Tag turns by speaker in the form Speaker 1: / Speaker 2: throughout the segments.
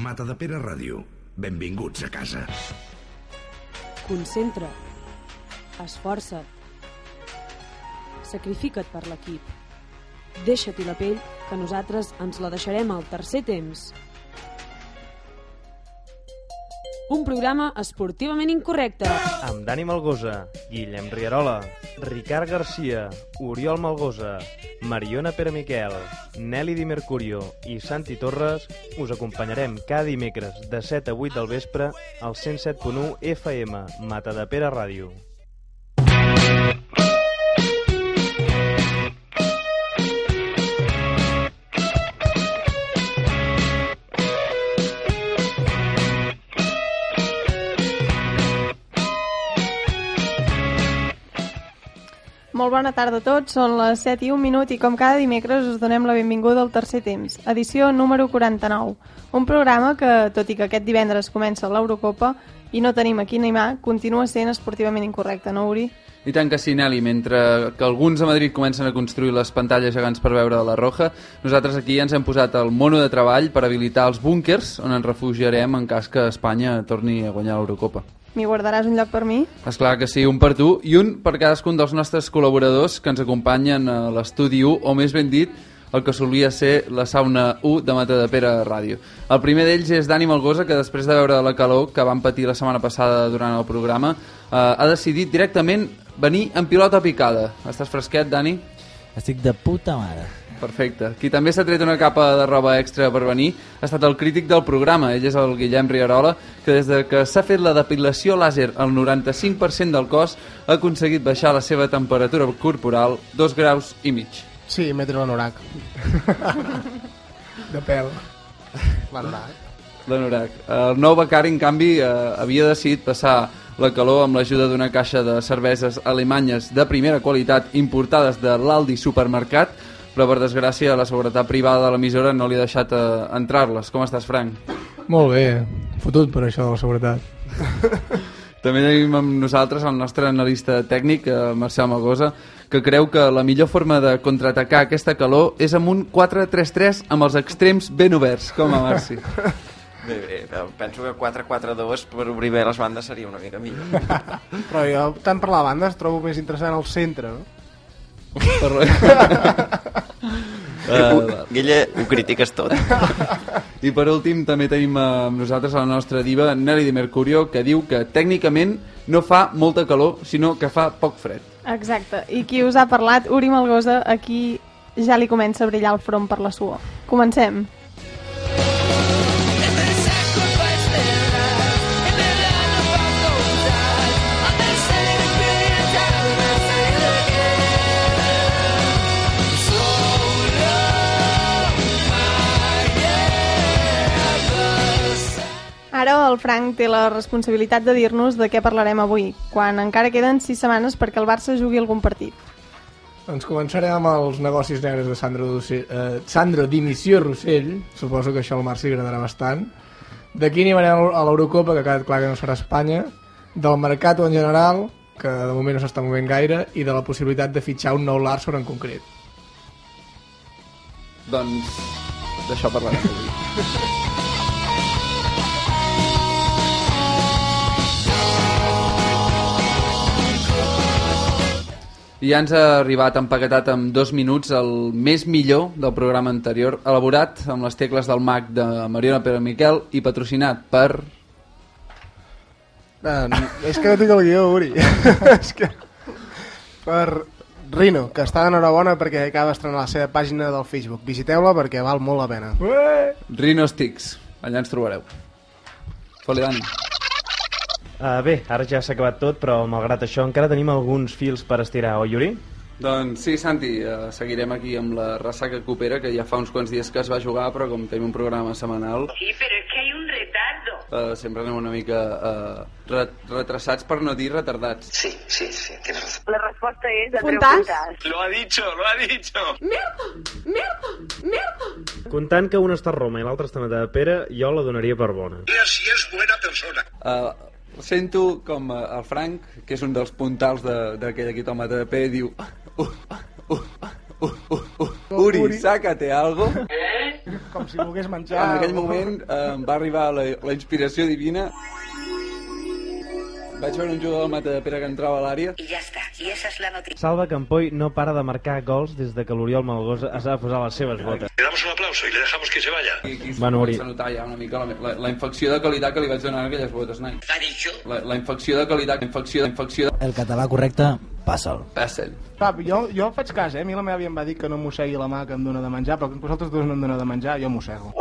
Speaker 1: Mata de Pere Ràdio. Benvinguts a casa.
Speaker 2: Concentra. Esforça't. Sacrifica't per l'equip. Deixa-t'hi la pell, que nosaltres ens la deixarem al tercer temps. Un programa esportivament incorrecte.
Speaker 3: amb Dani Malgosa, Guillem Rierola, Ricard Garcia, Oriol Malgosa, Mariona Pere Miquel, Nelly Di Mercurio i Santi Torres us acompanyarem cada dimecres de 7 a 8 del vespre al 107.1 FM, Mata de Pere Ràdio.
Speaker 4: Bona tarda a tots, són les 7 i un minut i com cada dimecres us donem la benvinguda al tercer temps, edició número 49. Un programa que, tot i que aquest divendres comença l'Eurocopa i no tenim aquí Neymar, continua sent esportivament incorrecte, no, Uri?
Speaker 5: I tant que sí, Nelly, mentre que alguns a Madrid comencen a construir les pantalles gegants per veure la roja, nosaltres aquí ens hem posat el mono de treball per habilitar els búnkers on ens refugiarem en cas que Espanya torni a guanyar l'Eurocopa.
Speaker 4: M'hi guardaràs un lloc per mi?
Speaker 5: És clar que sí, un per tu i un per cadascun dels nostres col·laboradors que ens acompanyen a l'estudi 1, o més ben dit, el que solia ser la sauna 1 de Mata de Pere Ràdio. El primer d'ells és Dani Malgosa, que després de veure la calor que van patir la setmana passada durant el programa, eh, ha decidit directament venir en pilota picada. Estàs fresquet, Dani?
Speaker 6: Estic de puta mare.
Speaker 5: Perfecte. Qui també s'ha tret una capa de roba extra per venir ha estat el crític del programa. Ell és el Guillem Rierola, que des de que s'ha fet la depilació làser al 95% del cos ha aconseguit baixar la seva temperatura corporal dos graus i mig.
Speaker 7: Sí, metre l'anorac. de pèl. L'anorac.
Speaker 5: L'anorac. El nou becari, en canvi, eh, havia decidit passar la calor amb l'ajuda d'una caixa de cerveses alemanyes de primera qualitat importades de l'Aldi supermercat, però per desgràcia la seguretat privada de l'emissora no li ha deixat eh, entrar-les. Com estàs, Frank?
Speaker 7: Molt bé, fotut per això de la seguretat.
Speaker 5: També tenim amb nosaltres el nostre analista tècnic, eh, Marcel Magosa, que creu que la millor forma de contraatacar aquesta calor és amb un 4-3-3 amb els extrems ben oberts, com a Marci.
Speaker 8: Bé, bé, però penso que 4-4-2 per obrir bé les bandes seria una mica millor.
Speaker 7: Però jo, tant per la banda, es trobo més interessant al centre, no?
Speaker 5: Uh,
Speaker 8: Guille, ho critiques tot.
Speaker 5: I per últim també tenim eh, amb nosaltres la nostra diva Nelly Di Mercurio que diu que tècnicament no fa molta calor sinó que fa poc fred.
Speaker 4: Exacte. I qui us ha parlat, Uri Malgosa, aquí ja li comença a brillar el front per la suor. Comencem. Ara el Frank té la responsabilitat de dir-nos de què parlarem avui, quan encara queden sis setmanes perquè el Barça jugui algun partit.
Speaker 7: Doncs començarem amb els negocis negres de Sandro, eh, Sandro Dimissió Rossell, suposo que això al Marc agradarà bastant. D'aquí anirem a l'Eurocopa, que ha quedat clar que no serà Espanya, del mercat en general, que de moment no s'està movent gaire, i de la possibilitat de fitxar un nou Larson en concret.
Speaker 5: Doncs d'això parlarem avui. I ja ens ha arribat empaquetat en dos minuts el més millor del programa anterior, elaborat amb les tecles del mag de Mariona Pere Miquel i patrocinat per...
Speaker 7: Eh, és que no tinc el guió, Uri. és que... Per Rino, que està d'enhorabona perquè acaba d'estrenar la seva pàgina del Facebook. Visiteu-la perquè val molt la pena.
Speaker 5: Rhino Sticks. Allà ens trobareu. Foli, Dani.
Speaker 3: Uh, bé, ara ja s'ha acabat tot, però malgrat això encara tenim alguns fils per estirar, oi, Yuri?
Speaker 5: Doncs sí, Santi, uh, seguirem aquí amb la ressaca copera, que ja fa uns quants dies que es va jugar, però com tenim un programa setmanal,
Speaker 9: Sí, pero es que hay un retardo.
Speaker 5: uh, sempre anem una mica uh, re retrasats per no dir retardats.
Speaker 8: Sí, sí, sí, razón.
Speaker 9: La respuesta es de
Speaker 4: Fontàs?
Speaker 9: preguntas.
Speaker 8: Lo ha dicho, lo ha dicho.
Speaker 3: Comptant que un està a Roma i l'altre està a Matadepera, jo la donaria per bona.
Speaker 5: Uh, sento com uh, el Frank, que és un dels puntals de- d'aquell equip al Matadepé, diu... Uh, uh, uh, uh, uh, uh, Uri, sácate algo.
Speaker 10: com si volgués menjar.
Speaker 5: En aquell moment eh, em va arribar la, la inspiració divina. Vaig veure un jugador del Mata de Pere que entrava a l'àrea.
Speaker 9: Y ya está. Y esa es la noticia.
Speaker 3: Salva Campoy no para de marcar gols des de que l'Oriol Malgosa es va posar les seves botes.
Speaker 1: Le damos un aplauso y le dejamos que se vaya.
Speaker 5: I aquí
Speaker 3: Bueno, Uri.
Speaker 5: comença a notar ja una mica la, la, la infecció de qualitat que li vaig donar a aquelles botes, Nike.
Speaker 9: ¿Ha dicho?
Speaker 5: La, la infecció de qualitat, infecció, infecció de...
Speaker 6: El català correcte, passa'l.
Speaker 5: Passen.
Speaker 10: Clar, jo, jo faig cas, eh? A mi la meva àvia em va dir que no mossegui la mà que em dona de menjar, però que vosaltres dos no em dona de menjar, jo mossego.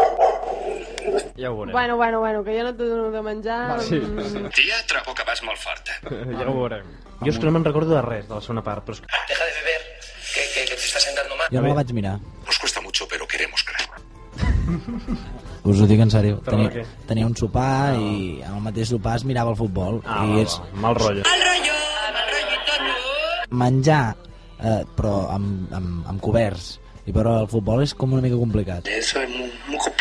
Speaker 3: Ja ho veurem.
Speaker 4: Bueno, bueno, bueno, que jo no t'ho dono de menjar...
Speaker 3: Sí.
Speaker 4: mm,
Speaker 1: Tía, trago que vas molt forta.
Speaker 3: ja ho veurem. Jo és que no me'n recordo de res de la segona part, però és que...
Speaker 1: Deja de beber, que, que, que te está sentando mal.
Speaker 6: Jo no la vaig mirar.
Speaker 1: Nos cuesta mucho, pero queremos creer.
Speaker 6: Us ho dic en sèrio. Tenia, tenia un sopar i en el mateix sopar es mirava el futbol.
Speaker 3: Ah,
Speaker 6: I
Speaker 3: va,
Speaker 6: és
Speaker 3: va, mal rotllo.
Speaker 9: Mal rollo, mal rollito tú.
Speaker 6: menjar, eh, però amb, amb, amb coberts. I però el futbol és com una mica complicat.
Speaker 1: Eso es muy, muy complicado.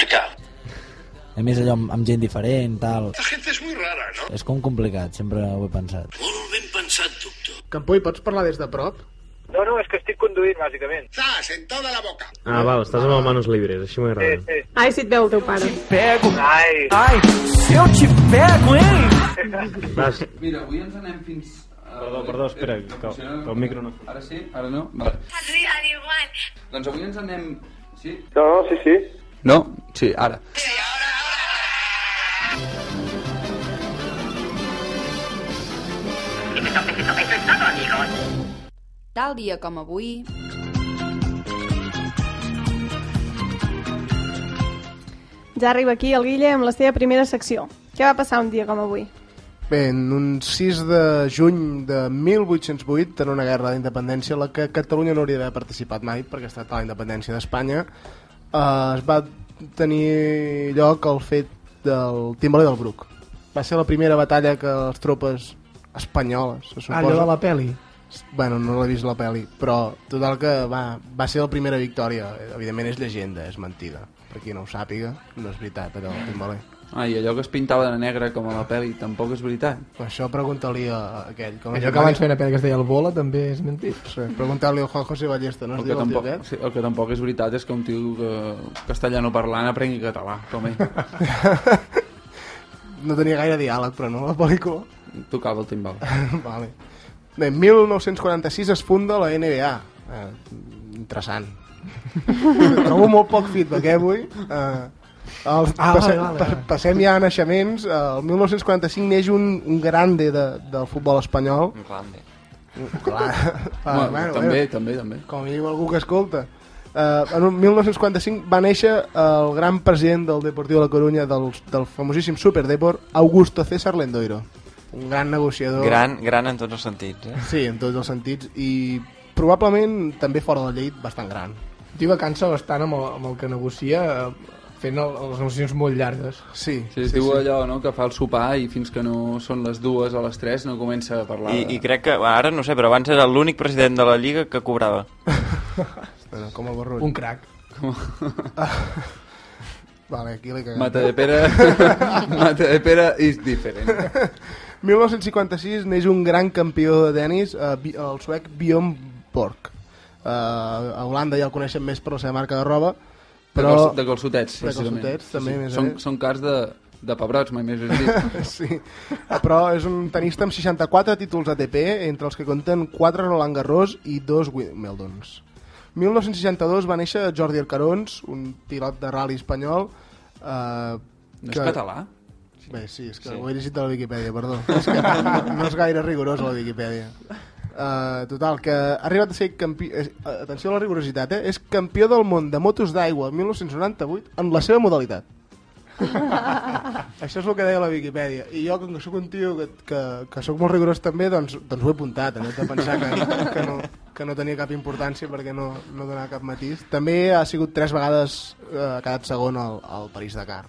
Speaker 6: A més allò amb, amb gent diferent, tal...
Speaker 1: La gente es muy rara, ¿no?
Speaker 6: És com complicat, sempre ho he pensat.
Speaker 1: Molt ben pensat, doctor.
Speaker 10: Campoy, pots parlar des de prop?
Speaker 11: No, no, és que estic conduint, bàsicament.
Speaker 1: Zas, en toda la boca.
Speaker 3: Ah, val, estàs amb el manos libres, així m'agrada.
Speaker 11: sí.
Speaker 4: Ai, si et veu el teu pare.
Speaker 11: Pego. Ai.
Speaker 12: Ai, se eu te pego, hein?
Speaker 3: Vas.
Speaker 5: Mira, avui ens anem fins... a-
Speaker 3: Perdó, perdó, espera, que, que el micro no...
Speaker 5: Ara sí? Ara no? Vale.
Speaker 9: Arriba, igual.
Speaker 5: Doncs avui ens anem... Sí?
Speaker 11: No, no, sí, sí.
Speaker 5: No? Sí, ara.
Speaker 13: Tal dia com avui...
Speaker 4: Ja arriba aquí el Guille amb la seva primera secció. Què va passar un dia com avui?
Speaker 10: Bé, en un 6 de juny de 1808, en una guerra d'independència en la que Catalunya no hauria d'haver participat mai, perquè ha estat a la independència d'Espanya, eh, es va tenir lloc el fet del Timbaler del Bruc. Va ser la primera batalla que les tropes espanyoles, se suposa...
Speaker 7: Allò de la peli.
Speaker 10: Bueno, no l'he vist la peli, però total que va, va ser la primera victòria. Evidentment és llegenda, és mentida. Per qui no ho sàpiga, no és veritat, allò del Timbaler.
Speaker 5: Ah, i allò que es pintava de negre com a la pel·li tampoc és veritat.
Speaker 10: Això pregunta-li a aquell. Com
Speaker 7: Allò que abans feia una pel·li que es deia El Bola també és mentit.
Speaker 10: Sí, pregunteu-li al Juan José Ballesta, no es
Speaker 5: El que,
Speaker 10: diu el tio
Speaker 5: tampoc,
Speaker 10: aquest?
Speaker 5: sí, el que tampoc és veritat és que un tio que, castellano parlant aprengui català, com ell.
Speaker 10: No tenia gaire diàleg, però no, la pel·lícula.
Speaker 5: Tocava el timbal.
Speaker 10: vale. Bé, 1946 es funda la NBA. Eh, interessant. Trobo molt poc feedback, eh, avui? Eh, el,
Speaker 7: Ah,
Speaker 10: passem,
Speaker 7: vale, vale,
Speaker 10: pa-
Speaker 7: vale.
Speaker 10: passem ja a naixements. Eh, el 1945 neix un, un grande de, del futbol espanyol.
Speaker 8: Un grande.
Speaker 10: Clar,
Speaker 5: Bueno,
Speaker 10: bueno,
Speaker 5: també,
Speaker 10: bueno,
Speaker 5: també, també.
Speaker 10: com a mínim algú que escolta. Uh, en un 1945 va néixer el gran president del Deportiu de la Corunya del, del famosíssim Superdeport, Augusto César Lendoiro un gran negociador
Speaker 8: Gran, gran en tots els sentits, eh?
Speaker 10: sí, en tots els sentits i probablement també fora de la llei bastant gran
Speaker 7: Diu que cansa bastant amb el, amb el que negocia eh, fent el, les negociacions molt llargues.
Speaker 10: Sí,
Speaker 5: Sí, es diu allò no, que fa el sopar i fins que no són les dues o les tres no comença a parlar.
Speaker 8: I,
Speaker 5: de-
Speaker 8: I crec que, ara no sé, però abans era l'únic president de la Lliga que cobrava.
Speaker 10: bueno, com el Borrull
Speaker 7: Un crac.
Speaker 10: vale, aquí l'he cagat
Speaker 5: Mata de Pere... Mata de Pere is different.
Speaker 10: 1956 neix un gran campió de tennis, eh, el suec Bjorn Borg. Eh, a Holanda ja el coneixen més per la seva marca de roba,
Speaker 5: Però... De, calçotets,
Speaker 10: De
Speaker 5: precisament.
Speaker 10: calçotets, també, més
Speaker 5: són,
Speaker 10: bé.
Speaker 5: són cars de, de pebrots, mai més dit.
Speaker 10: sí, però és un tenista amb 64 títols ATP, entre els que compten 4 Roland Garros i 2 Wimbledons. 1962 va néixer Jordi Arcarons, un pilot de rally espanyol. Eh,
Speaker 5: No és català?
Speaker 10: Bé, sí, és que
Speaker 5: Sí.
Speaker 10: sí. ho he llegit a la Viquipèdia, perdó. És que no, no és gaire rigorós la Viquipèdia. Uh, total, que ha arribat a ser campió... Eh, atenció a la rigorositat, eh? És campió del món de motos d'aigua el 1998 en la seva modalitat. Això és el que deia la Viquipèdia. I jo, com que sóc un tio que, que, que sóc molt rigorós també, doncs, doncs ho he apuntat. En lloc de pensar que, que, no, que no tenia cap importància perquè no, no donava cap matís. També ha sigut tres vegades, eh, ha quedat segon al, al París-Dakar.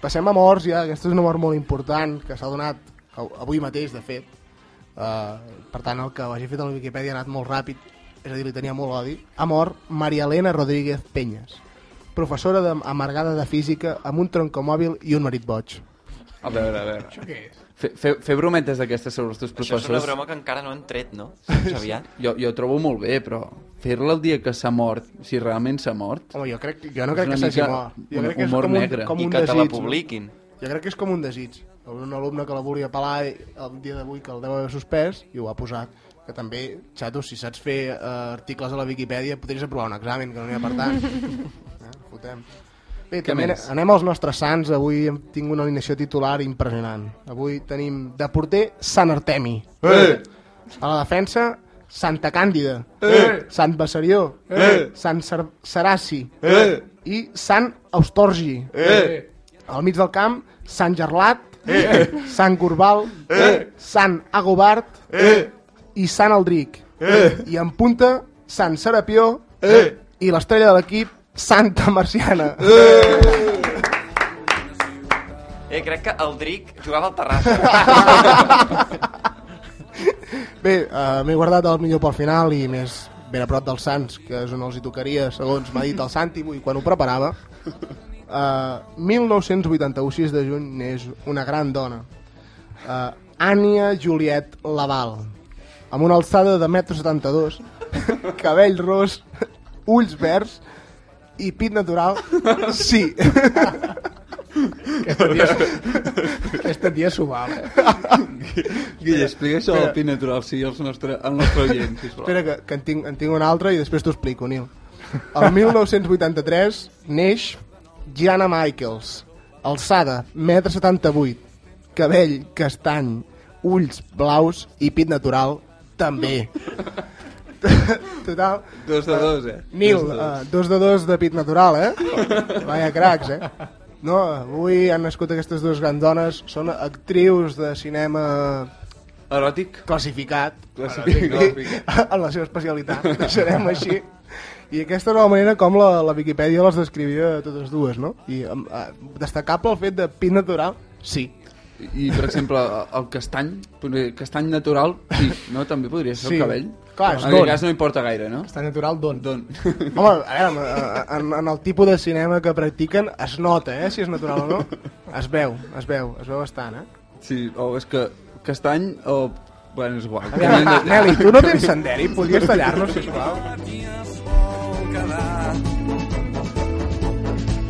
Speaker 10: Passem a morts ja, aquesta és una mort molt important que s'ha donat av- avui mateix, de fet. Uh, per tant, el que ho hagi fet a la Viquipèdia ha anat molt ràpid, és a dir, li tenia molt odi. Ha mort Maria Elena Rodríguez Peñas, professora de, amargada de física amb un troncomòbil i un marit boig.
Speaker 5: A veure, a veure.
Speaker 7: Això què és?
Speaker 5: Fe, fe, fer brometes d'aquestes sobre els teus
Speaker 8: Això
Speaker 5: professors...
Speaker 8: és una broma que encara no han tret, no? Xavià?
Speaker 5: Jo, jo trobo molt bé, però fer-la el dia que s'ha mort, si realment s'ha mort...
Speaker 10: Home, jo, crec, jo no crec que s'hagi mort. Jo
Speaker 5: un
Speaker 10: crec que és com un,
Speaker 5: negre.
Speaker 10: com
Speaker 8: I
Speaker 10: un
Speaker 8: que te la
Speaker 10: desig, no?
Speaker 8: publiquin.
Speaker 10: Jo crec que és com un desig. Un alumne que la volia pelar i el dia d'avui que el deu haver suspès i ho ha posat. Que també, xato, si saps fer eh, articles a la Viquipèdia podries aprovar un examen, que no n'hi ha per tant. eh, fotem. Bé,
Speaker 5: Què
Speaker 10: també
Speaker 5: més?
Speaker 10: anem als nostres sants. Avui hem tingut una alineació titular impressionant. Avui tenim de porter Sant Artemi.
Speaker 5: Eh!
Speaker 10: A la defensa, Santa Càndida.
Speaker 5: Eh!
Speaker 10: Sant Bessarió.
Speaker 5: Eh!
Speaker 10: Sant Ser Seraci.
Speaker 5: Eh!
Speaker 10: I Sant Austorgi.
Speaker 5: Eh!
Speaker 10: Al mig del camp, Sant Gerlat,
Speaker 5: Eh!
Speaker 10: Sant Corbal,
Speaker 5: Eh!
Speaker 10: Sant Agobart
Speaker 5: Eh!
Speaker 10: i Sant Aldric.
Speaker 5: Eh!
Speaker 10: I en punta, Sant Serapió
Speaker 5: Eh!
Speaker 10: i l'estrella de l'equip, Santa Marciana.
Speaker 8: Eh, crec que el Dric jugava al Terrassa.
Speaker 10: Bé, uh, m'he guardat el millor pel final i més ben a prop dels Sants, que és on els hi tocaria, segons m'ha dit el Santi avui quan ho preparava. Uh, 1981, 6 de juny, neix una gran dona. Uh, Ània Juliet Laval, amb una alçada de 1,72 m, cabell ros, ulls verds i pit natural, sí.
Speaker 7: Aquesta tia, aquesta tia s'ho val. Eh?
Speaker 5: Guille, explica això del pin natural, sí, als nostre, al nostre oient, sisplau.
Speaker 10: Espera, que, que en, tinc, en tinc una altra i després t'ho explico, Nil. El 1983 neix Gianna Michaels, alçada, 1,78 m, cabell castany, ulls blaus i pit natural, també. Total.
Speaker 5: Dos de dos, eh?
Speaker 10: Nil,
Speaker 5: Dos de dos.
Speaker 10: uh, dos de dos de pit natural, eh? Vaya cracs, eh? No, avui han nascut aquestes dues grans dones, són actrius de cinema
Speaker 5: Eròtic?
Speaker 10: classificat,
Speaker 5: Classificat,
Speaker 10: eròtic, en la seva especialitat, deixarem així. I aquesta és la manera com la, la Viquipèdia les descrivia totes dues, no? I um, uh, destacable el fet de pit natural, sí.
Speaker 5: I, per exemple, el castany, castany natural, sí, no? També podria ser
Speaker 10: Sí.
Speaker 5: el cabell.
Speaker 10: Clar, és
Speaker 5: en aquest cas no importa gaire, no?
Speaker 10: Està natural d'on?
Speaker 5: Don.
Speaker 10: Home, a veure, en, en el tipus de cinema que practiquen es nota, eh, si és natural o no. Es veu, es veu, es veu bastant, eh?
Speaker 5: Sí, o és que castany o... Bueno, és igual.
Speaker 10: Aviam, Nelly, tu no tens senderi? Podries tallar-nos, sisplau?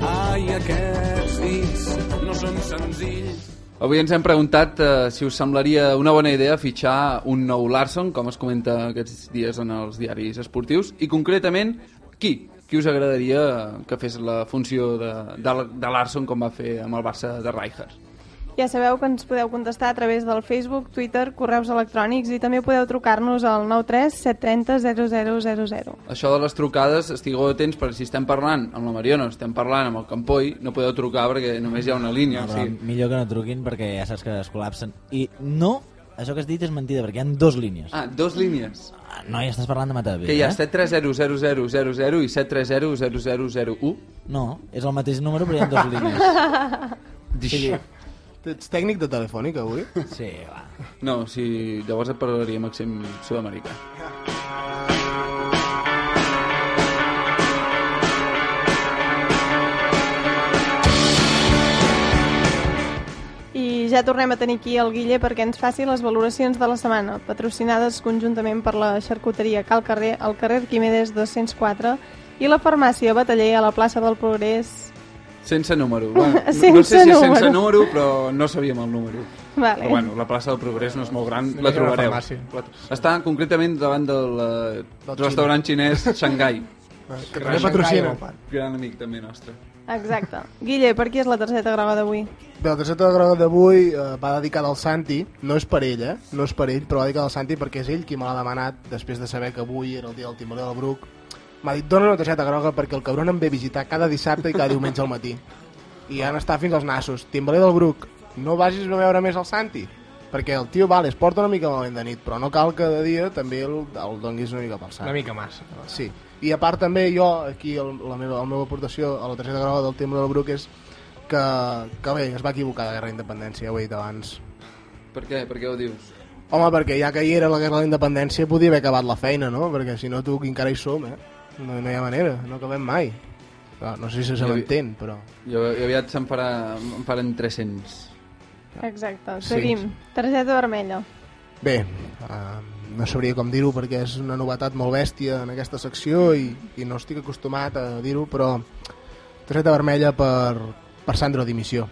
Speaker 14: Ai, aquests dits no són senzills.
Speaker 5: Avui ens hem preguntat eh, si us semblaria una bona idea fitxar un nou Larson, com es comenta aquests dies en els diaris esportius, i concretament, qui? Qui us agradaria que fes la funció de, de, de Larson com va fer amb el Barça de Rijkaard?
Speaker 4: Ja sabeu que ens podeu contestar a través del Facebook, Twitter, correus electrònics i també podeu trucar-nos al 93 730 0000.
Speaker 5: Això de les trucades, estigueu atents perquè si estem parlant amb la Mariona, estem parlant amb el Campoi, no podeu trucar perquè només hi ha una línia.
Speaker 6: No,
Speaker 5: o sigui,
Speaker 6: millor que no truquin perquè ja saps que es col·lapsen. I no, això que has dit és mentida, perquè hi ha dues línies.
Speaker 5: Ah, dos línies.
Speaker 6: No, ja estàs parlant de Matadepera.
Speaker 5: Que hi ha
Speaker 6: eh?
Speaker 5: 7300000 i 7300001.
Speaker 6: No, és el mateix número però hi ha dues línies.
Speaker 10: Sí. Ets tècnic de telefònica, avui?
Speaker 6: Sí, va.
Speaker 5: No, si llavors et parlaria amb accent sud-americà.
Speaker 4: I ja tornem a tenir aquí el Guille perquè ens faci les valoracions de la setmana, patrocinades conjuntament per la xarcuteria Cal Carrer, al carrer Quimedes 204 i la farmàcia Bataller a la plaça del Progrés.
Speaker 5: Sense número. Bueno, no-
Speaker 4: Sense
Speaker 5: no sé si és sense
Speaker 4: número.
Speaker 5: número, però no sabíem el número.
Speaker 4: Vale.
Speaker 5: Però bueno, la plaça del Progrés no és molt gran,
Speaker 10: Només
Speaker 5: la trobareu.
Speaker 10: farmàcia.
Speaker 5: La- Està concretament davant del, eh,
Speaker 10: Del
Speaker 5: restaurant xinès Shanghai.
Speaker 10: Que també patrocina.
Speaker 5: Gran amic també nostre.
Speaker 4: Exacte. Guille, per qui és la targeta groga d'avui?
Speaker 10: Bé, la targeta groga d'avui eh, va dedicada al Santi, no és per ell, eh? No és per ell, però va dedicada al Santi perquè és ell qui me l'ha demanat després de saber que avui era el dia del timoner del Bruc. M'ha dit, dona una targeta groga perquè el cabron em ve a visitar cada dissabte i cada diumenge al matí. I han estat fins als nassos. Timbaler del Bruc, no vagis a veure més el Santi, perquè el tio, vale, es porta una mica malament de nit, però no cal que de dia també el, el donguis una mica pel sac.
Speaker 7: Una mica massa.
Speaker 10: Sí. I a part també jo, aquí el, la, meva, la meva aportació a la targeta groga del Timbre del Bruc és que, que bé, es va equivocar de Guerra d'Independència, ja ho he dit abans.
Speaker 5: Per què? Per què ho dius?
Speaker 10: Home, perquè ja que hi era la Guerra de l'Independència podia haver acabat la feina, no? Perquè si no tu encara hi som, eh? No, no hi ha manera, no acabem mai. No, no sé si se m'entén, però...
Speaker 5: Jo, jo aviat se'n farà, en faran 300.
Speaker 4: Exacte.
Speaker 10: Sí.
Speaker 4: Seguim. Targeta vermella.
Speaker 10: Bé, uh, no sabria com dir-ho perquè és una novetat molt bèstia en aquesta secció i, i no estic acostumat a dir-ho, però targeta vermella per, per Sandro Dimissió.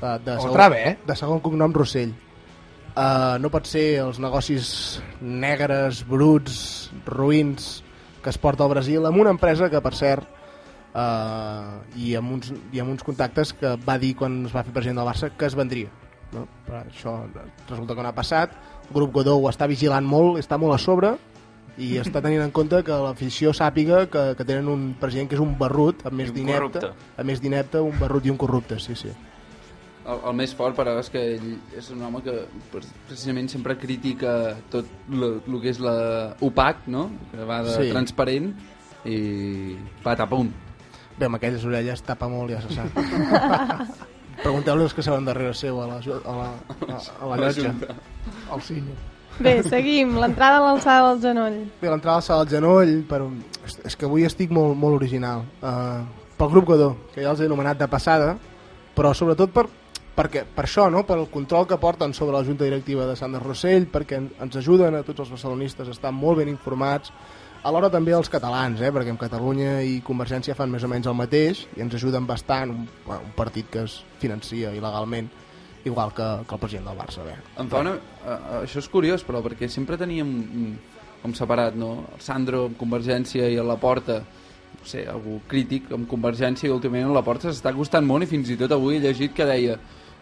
Speaker 10: De, de,
Speaker 7: Otra vez?
Speaker 10: de segon cognom Rossell. Uh, no pot ser els negocis negres, bruts, ruïns que es porta al Brasil amb una empresa que, per cert, uh, i, amb uns, i amb uns contactes que va dir quan es va fer president del Barça que es vendria. No? Però això resulta que no ha passat. El grup Godó ho està vigilant molt, està molt a sobre i està tenint en compte que l'afició sàpiga que, que tenen un president que és un barrut, a més d'inepte, a més d'inepte, un barrut i un corrupte, sí, sí.
Speaker 5: El, el més fort, però, és que ell és un home que pre- precisament sempre critica tot el que és la opac, no? Que va de
Speaker 10: Sí.
Speaker 5: transparent i patapum.
Speaker 10: Bé, amb aquelles orelles tapa molt, ja se sap. Pregunteu-li els que saben darrere seu a la, a la, a, a la
Speaker 5: A la
Speaker 10: llotja.
Speaker 5: junta.
Speaker 10: Al cine.
Speaker 4: Bé, seguim. L'entrada a l'alçada del genoll.
Speaker 10: Bé, l'entrada al salt al genoll, per un... és- és que avui estic molt, molt original. Uh, pel grup Godó, que ja els he anomenat de passada, però sobretot per, perquè, per això, no? per el control que porten sobre la Junta Directiva de Sant de Rossell, perquè en- ens ajuden a tots els barcelonistes a estar molt ben informats, alhora també els catalans, eh? perquè en Catalunya i Convergència fan més o menys el mateix i ens ajuden bastant, un, bueno, un partit que es financia il·legalment, igual que, que el president del Barça. Bé.
Speaker 5: Em fa una... Això és curiós, però, perquè sempre teníem com separat, no? El Sandro amb Convergència i a la porta no sé, algú crític amb Convergència i últimament a la porta s'està costant molt i fins i tot avui he llegit que deia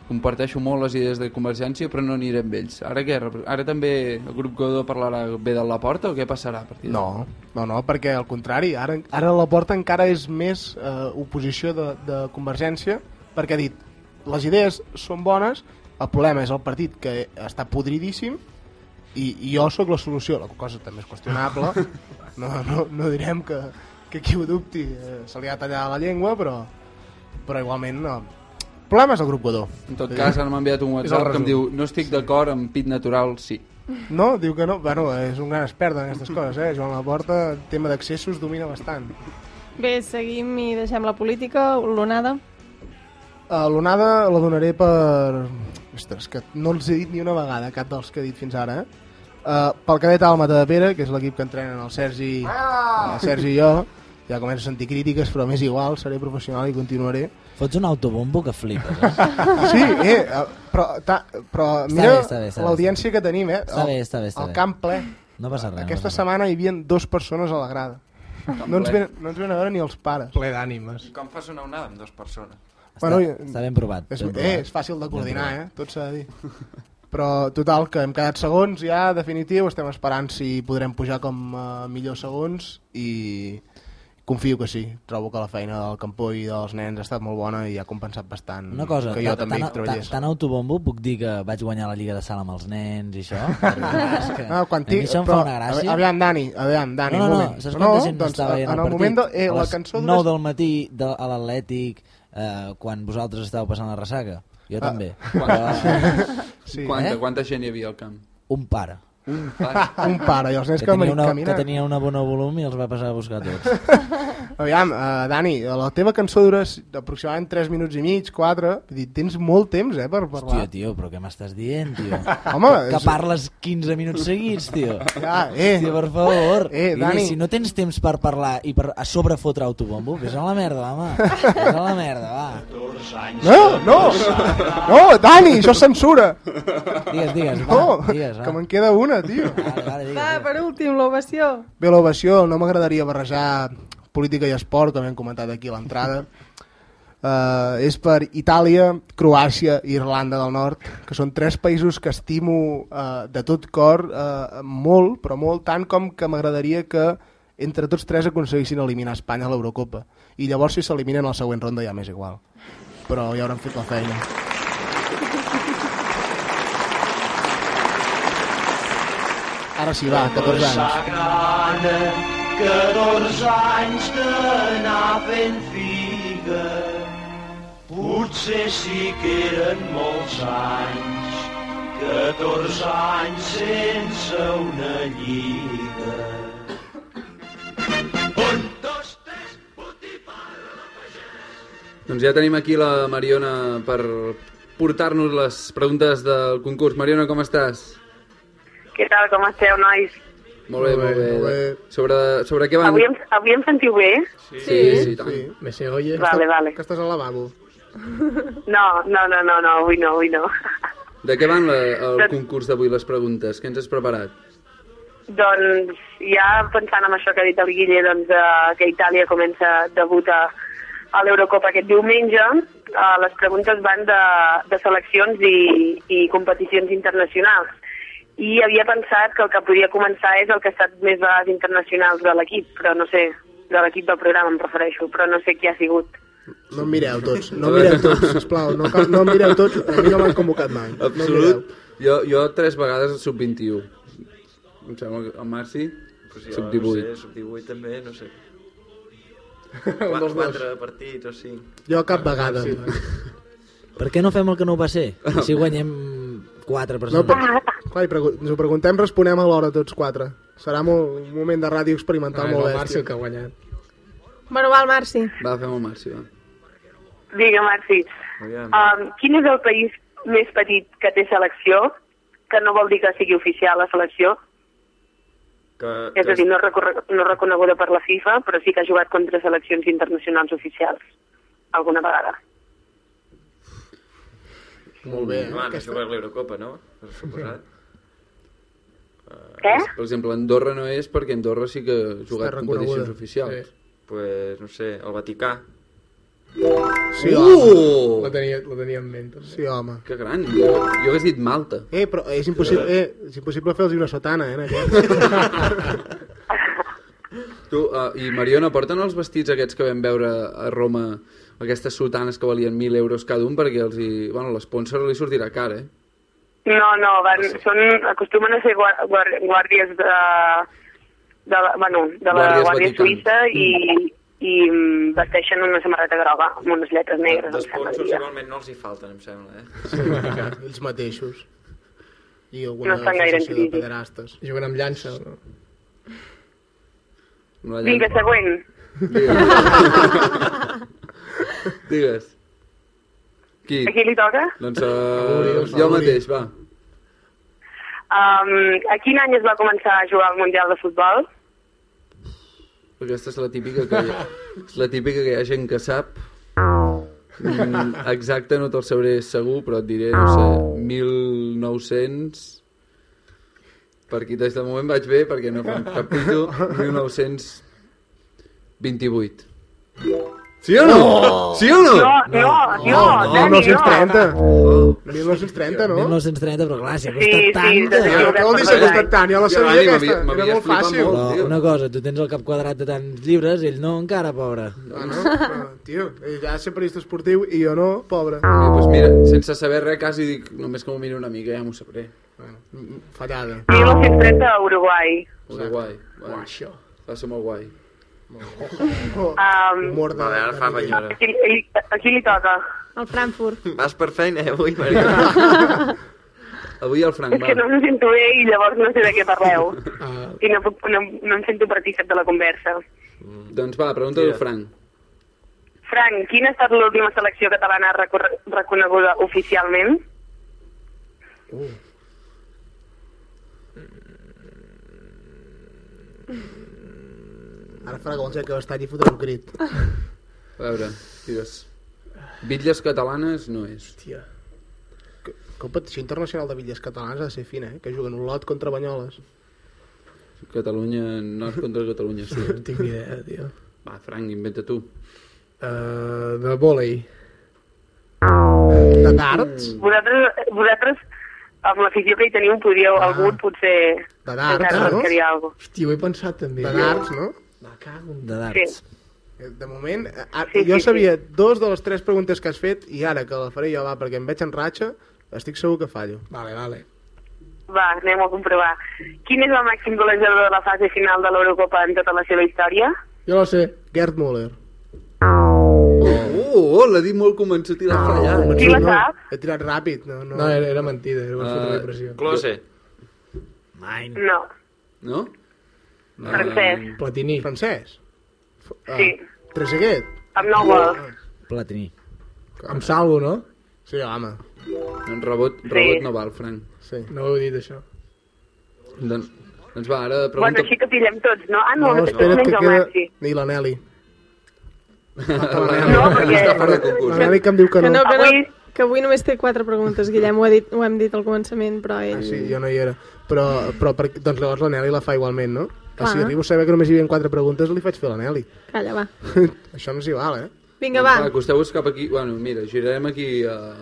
Speaker 5: comparteixo molt les idees de Convergència però no aniré amb ells. Ara què? Ara també el grup Godó parlarà bé de la porta o què passarà a partir
Speaker 10: No, no, no, perquè al contrari, ara, ara la porta encara és més eh, oposició de, de Convergència, perquè ha dit, les idees són bones, el problema és el partit que està podridíssim i, i jo sóc la solució, la cosa també és qüestionable, no, no, no direm que, que qui ho dubti eh, se li ha tallat la llengua, però, però igualment no. És el grup Godó.
Speaker 5: En tot cas, ara m'ha enviat un WhatsApp que em diu no estic d'acord amb pit natural, sí.
Speaker 10: No, diu que no. Bueno, és un gran expert en aquestes coses, eh? Joan Laporta, el tema d'accessos domina bastant.
Speaker 4: Bé, seguim i deixem la política. L'onada.
Speaker 10: Uh, L'onada la donaré per... Ostres, que no els he dit ni una vegada, cap dels que he dit fins ara, eh? Uh, pel cadet Alma de Pere, que és l'equip que entrenen el Sergi, el Sergi i jo, ja començo a sentir crítiques, però m'és igual, seré professional i continuaré.
Speaker 6: Fots un autobombo que flipes, eh?
Speaker 10: Sí, eh, eh, però, ta, però
Speaker 6: Està
Speaker 10: mira
Speaker 6: està està
Speaker 10: l'audiència que tenim, eh?
Speaker 6: Està
Speaker 10: El-
Speaker 6: bé, està bé, està
Speaker 10: El
Speaker 6: bé.
Speaker 10: camp ple.
Speaker 6: No passa res.
Speaker 10: Aquesta
Speaker 6: no passa
Speaker 10: setmana hi havia dues persones a la grada. No ens, ven, no ens ven a veure ni els pares.
Speaker 7: Ple d'ànimes.
Speaker 8: I com fas una onada amb dues persones?
Speaker 10: Bueno,
Speaker 6: Està- està ben provat,
Speaker 10: És,
Speaker 6: ben
Speaker 10: eh,
Speaker 6: provat.
Speaker 10: és fàcil de coordinar, eh? Tot s'ha de dir. Però, total, que hem quedat segons ja, definitiu. Estem esperant si podrem pujar com a millors segons i confio que sí. Trobo que la feina del Campó i dels nens ha estat molt bona i ha compensat bastant
Speaker 6: Una cosa,
Speaker 10: que jo
Speaker 6: tan,
Speaker 10: també hi
Speaker 6: tan, tan,
Speaker 10: treballés.
Speaker 6: tan autobombo puc dir que vaig guanyar la Lliga de Sala amb els nens i això? Que
Speaker 10: No, quan
Speaker 6: a mi
Speaker 10: ti-
Speaker 6: això em
Speaker 10: però,
Speaker 6: fa una gràcia.
Speaker 10: Aviam, Dani, aviam, Dani,
Speaker 6: no, no,
Speaker 10: un
Speaker 6: no,
Speaker 10: moment.
Speaker 6: saps
Speaker 10: No,
Speaker 6: quanta gent
Speaker 10: doncs,
Speaker 6: estava veient el
Speaker 10: el
Speaker 6: partit?
Speaker 10: moment de- eh,
Speaker 6: a
Speaker 10: la
Speaker 6: les
Speaker 10: cançó
Speaker 6: 9
Speaker 10: dura-
Speaker 6: del matí de, a l'Atlètic eh, quan vosaltres estàveu passant la ressaca. Jo
Speaker 10: Ah.
Speaker 6: també.
Speaker 5: Quanta,
Speaker 10: Sí.
Speaker 5: quanta,
Speaker 6: Eh?
Speaker 5: quanta gent hi havia al camp?
Speaker 6: Un pare.
Speaker 5: Un pare.
Speaker 10: Un pare, i els nens
Speaker 6: que,
Speaker 10: que,
Speaker 6: tenia una,
Speaker 10: caminen.
Speaker 6: que tenia una bona volum i els va passar a buscar tots.
Speaker 10: Aviam, uh, Dani, la teva cançó dura aproximadament 3 minuts i mig, 4. Vull dir, tens molt temps, eh, per parlar.
Speaker 6: Hòstia, tio, però què m'estàs dient, tio?
Speaker 10: Home,
Speaker 6: que
Speaker 10: és-
Speaker 6: parles 15 minuts seguits, tio.
Speaker 10: Ja, eh.
Speaker 6: Hòstia, per favor.
Speaker 10: Eh,
Speaker 6: I
Speaker 10: Dani.
Speaker 6: Si no tens temps per parlar i per a sobre fotre autobombo, vés a la merda, home. Vés a la merda, va.
Speaker 10: No, no, no, Dani, això és censura.
Speaker 6: Digues, digues, va,
Speaker 10: No,
Speaker 6: digues, va.
Speaker 10: que me'n queda una, tio.
Speaker 6: Vale, vale,
Speaker 4: Va, per últim, l'ovació.
Speaker 10: Bé, l'ovació, no m'agradaria barrejar política i esport, com hem comentat aquí a l'entrada. Uh, és per Itàlia, Croàcia i Irlanda del Nord, que són tres països que estimo uh, de tot cor uh, molt, però molt, tant com que m'agradaria que entre tots tres aconseguissin eliminar Espanya a l'Eurocopa. I llavors si s'eliminen a la següent ronda ja m'és igual. Però ja hauran fet la feina. Ara sí, va, 14 anys.
Speaker 12: Sagrada, 14 anys d'anar fent figa. Potser sí que eren molts anys, 14 anys sense una lliga.
Speaker 5: Doncs ja tenim aquí la Mariona per portar-nos les preguntes del concurs. Mariona, com estàs?
Speaker 15: Què tal, com esteu, nois?
Speaker 5: Molt bé, molt bé.
Speaker 10: molt bé.
Speaker 5: Sobre, sobre què van...
Speaker 15: Avui em, avui em sentiu bé?
Speaker 5: Sí, sí, sí, tant.
Speaker 7: Me se oye.
Speaker 15: Vale, vale.
Speaker 10: Que estàs al lavabo.
Speaker 15: No, no, no, no, no, avui no, avui no.
Speaker 5: De què van la, el
Speaker 15: De-
Speaker 5: concurs d'avui, les preguntes? Què ens has preparat?
Speaker 15: Doncs ja pensant en això que ha dit el Guille, doncs, eh, que Itàlia comença debut a, a l'Eurocopa aquest diumenge, eh, les preguntes van de, de seleccions i, i competicions internacionals. I havia pensat que el que podia començar és el que ha estat més vegades internacionals de l'equip, però no sé, de l'equip del programa em refereixo, però no sé qui ha sigut.
Speaker 10: No em mireu tots, no em mireu tots, sisplau, no, cal- no em mireu tots, a mi no m'han convocat mai. No.
Speaker 5: Absolut. Jo, jo tres vegades sub-21. Em sembla que el Marci,
Speaker 8: Pues jo,
Speaker 5: sub-18.
Speaker 8: No sé, sub-18 també, no sé.
Speaker 10: Un
Speaker 8: Quatre,
Speaker 10: dels dos.
Speaker 8: quatre partits o cinc.
Speaker 10: Jo cap vegada.
Speaker 8: Sí.
Speaker 6: Per què no fem el que no va ser? Si guanyem quatre
Speaker 10: No,
Speaker 6: persones.
Speaker 10: però, clar, i pregu ens ho preguntem, responem alhora tots quatre. Serà molt, un moment de ràdio experimental
Speaker 7: Ah, és
Speaker 10: molt
Speaker 7: el
Speaker 10: bèstia.
Speaker 7: Marci el que ha guanyat.
Speaker 4: Bueno, va, el Marci.
Speaker 5: Va, fem el Marci, va.
Speaker 15: Digue, Marci,
Speaker 8: Aviam.
Speaker 15: um, quin és el país més petit que té selecció, que no vol dir que sigui oficial la selecció,
Speaker 8: Que,
Speaker 15: és a dir, no, no reconeguda per la FIFA, però sí que ha jugat contra seleccions internacionals oficials, alguna vegada.
Speaker 10: Molt bé,
Speaker 8: no
Speaker 10: aquesta.
Speaker 8: jugar a l'Eurocopa, no? Per suposat.
Speaker 15: Què?
Speaker 5: Per exemple, Andorra no és perquè Andorra sí que ha jugat
Speaker 10: Està
Speaker 5: competicions
Speaker 10: reconeguda.
Speaker 5: oficials.
Speaker 8: Pues, no sé, el Vaticà.
Speaker 10: Sí,
Speaker 5: Uh!
Speaker 10: home.
Speaker 7: La tenia, la tenia en ment. També.
Speaker 10: Sí, home.
Speaker 5: Que gran. Jo, jo hagués dit Malta.
Speaker 10: Eh, però és impossible, eh, és impossible fer-los una sotana, eh, en aquest.
Speaker 5: Tu, uh, i Mariona, porten els vestits aquests que vam veure a Roma, aquestes sotanes que valien 1.000 euros cada un, perquè els hi, bueno, l'esponsor li sortirà car, eh?
Speaker 15: No, no, van, són, acostumen a ser guar- guàrdies de, de, la, bueno, de la
Speaker 5: Guàrdies
Speaker 15: Guàrdia
Speaker 5: Vaticans.
Speaker 15: Suïssa i, i mm, vesteixen una samarreta groga amb unes lletres negres.
Speaker 8: D'esponsors
Speaker 15: diria.
Speaker 8: igualment no els hi falten, em sembla, eh?
Speaker 10: Sí, ells mateixos. I alguna
Speaker 15: No estan gaire en crisi.
Speaker 10: pederastes.
Speaker 7: Juguen amb llança, no?
Speaker 15: Vinga, següent.
Speaker 5: Digues. Qui?
Speaker 15: A qui li toca?
Speaker 5: Doncs uh, jo mateix, va.
Speaker 15: Um, a quin any es va començar a jugar al Mundial de Futbol?
Speaker 5: Aquesta és la típica que hi ha, és la típica que hi ha gent que sap. Mm, exacte no te'l sabré segur, però et diré, no sé, 1900... Per aquí des de moment vaig bé, perquè no fem cap pito. 1928. Sí o no?
Speaker 10: Oh!
Speaker 5: Sí o no?
Speaker 15: No, no, no,
Speaker 10: no,
Speaker 15: Dani,
Speaker 10: 1930.
Speaker 6: Oh.
Speaker 10: 1930, no?
Speaker 6: 1930, però clar, si ha
Speaker 15: Sí,
Speaker 6: costat
Speaker 15: sí,
Speaker 6: tant...
Speaker 10: vol dir si ha costat tant? Jo la sabia aquesta, era molt fàcil.
Speaker 5: molt.
Speaker 6: Però una cosa, tu tens el cap quadrat de tants llibres, ell no, encara, pobre.
Speaker 10: Ah, no? no? Tio, ell ja és periodista esportiu i jo no, pobre.
Speaker 5: Eh, doncs mira, sense saber res, quasi dic, només que m'ho miri una mica ja m'ho sabré.
Speaker 10: Bueno, mm, fallada.
Speaker 15: 1930 a Uruguai.
Speaker 5: Uruguai. Bueno,
Speaker 10: això.
Speaker 5: va ser molt guai.
Speaker 15: Um,
Speaker 10: Humor de...
Speaker 8: Vale, ara fa banyora.
Speaker 15: a, qui, a qui li toca?
Speaker 4: El Frankfurt.
Speaker 8: Vas per feina, eh, avui, Maria?
Speaker 5: Avui el Frank
Speaker 15: És que no em sento bé i llavors no sé de què parleu.
Speaker 7: Ah,
Speaker 15: I no, puc, no, no em sento partícip de la conversa.
Speaker 5: Doncs va, pregunta del Frank.
Speaker 15: Frank, quina ha estat l'última selecció catalana reconeguda oficialment?
Speaker 10: Ara farà com el que està allí i fotrà un crit.
Speaker 5: A veure, digues. Bitlles catalanes no és.
Speaker 10: Hòstia. Que- Competició internacional de bitlles catalanes ha de ser fina, eh? Que juguen un lot contra Banyoles.
Speaker 5: Catalunya, nord contra Catalunya, sí.
Speaker 7: no tinc ni idea, tio.
Speaker 5: Va, Frank, inventa tu.
Speaker 7: Uh, de volei.
Speaker 10: De darts?
Speaker 15: Vosaltres, vosaltres amb l'afició que hi teniu, podríeu, ah. algú potser
Speaker 10: De darts,
Speaker 15: encara
Speaker 10: no?
Speaker 15: rascaria alguna cosa.
Speaker 7: Hòstia, ho he pensat també.
Speaker 10: De darts, no?
Speaker 6: De darts.
Speaker 10: Eh, De moment, eh, ara,
Speaker 15: Sí,
Speaker 10: jo
Speaker 15: sí,
Speaker 10: sabia dos de les tres preguntes que has fet i ara que la faré jo, va, perquè em veig en ratxa, estic segur que fallo.
Speaker 7: Vale, vale.
Speaker 15: Va, anem a comprovar. Quin és el màxim golejador de la fase final de l'Eurocopa en tota la seva història?
Speaker 10: Jo lo sé. Gerd Müller.
Speaker 5: Oh, oh, l'ha dit molt i l'ha fallat.
Speaker 15: Qui la
Speaker 10: no,
Speaker 15: sap?
Speaker 10: He tirat ràpid. No, no.
Speaker 7: No, era, era mentida, era una
Speaker 5: Ah,
Speaker 7: foto de pressió.
Speaker 8: Close.
Speaker 6: Mine.
Speaker 15: No,
Speaker 5: No?
Speaker 15: Francès.
Speaker 7: Platini.
Speaker 10: Francès? Ah,
Speaker 15: Sí,
Speaker 10: Trezeguet?
Speaker 15: amb nou gols.
Speaker 6: Platini.
Speaker 7: Amb salvo, no?
Speaker 10: Sí, home.
Speaker 5: En rebot, rebot no val, Frank.
Speaker 10: Sí.
Speaker 7: No ho he dit, això.
Speaker 5: Doncs, doncs va, ara
Speaker 15: Bueno,
Speaker 5: pregunta...
Speaker 15: així que pillem tots, no? Ah, no,
Speaker 10: No,
Speaker 15: no,
Speaker 10: espera't que queda...
Speaker 15: Maxi.
Speaker 10: Ni la Nelly.
Speaker 15: No, perquè...
Speaker 10: La Nelly que em diu que
Speaker 4: Que
Speaker 10: no.
Speaker 4: no, que,
Speaker 15: Avui-
Speaker 4: no, que avui només té quatre preguntes, Guillem, ho, ha dit, ho hem dit al començament, però ell...
Speaker 10: Ah, sí, jo no hi era. Però, però per, doncs llavors la Nelly la fa igualment, no?
Speaker 4: Clar.
Speaker 10: Ah, si arribo a saber que només hi havia quatre preguntes, li faig fer a la Nelly.
Speaker 4: Calla, va.
Speaker 10: Això no s'hi val, eh?
Speaker 4: Vinga, va.
Speaker 5: Va, acosteu-vos cap aquí. Bueno, mira, girarem aquí uh,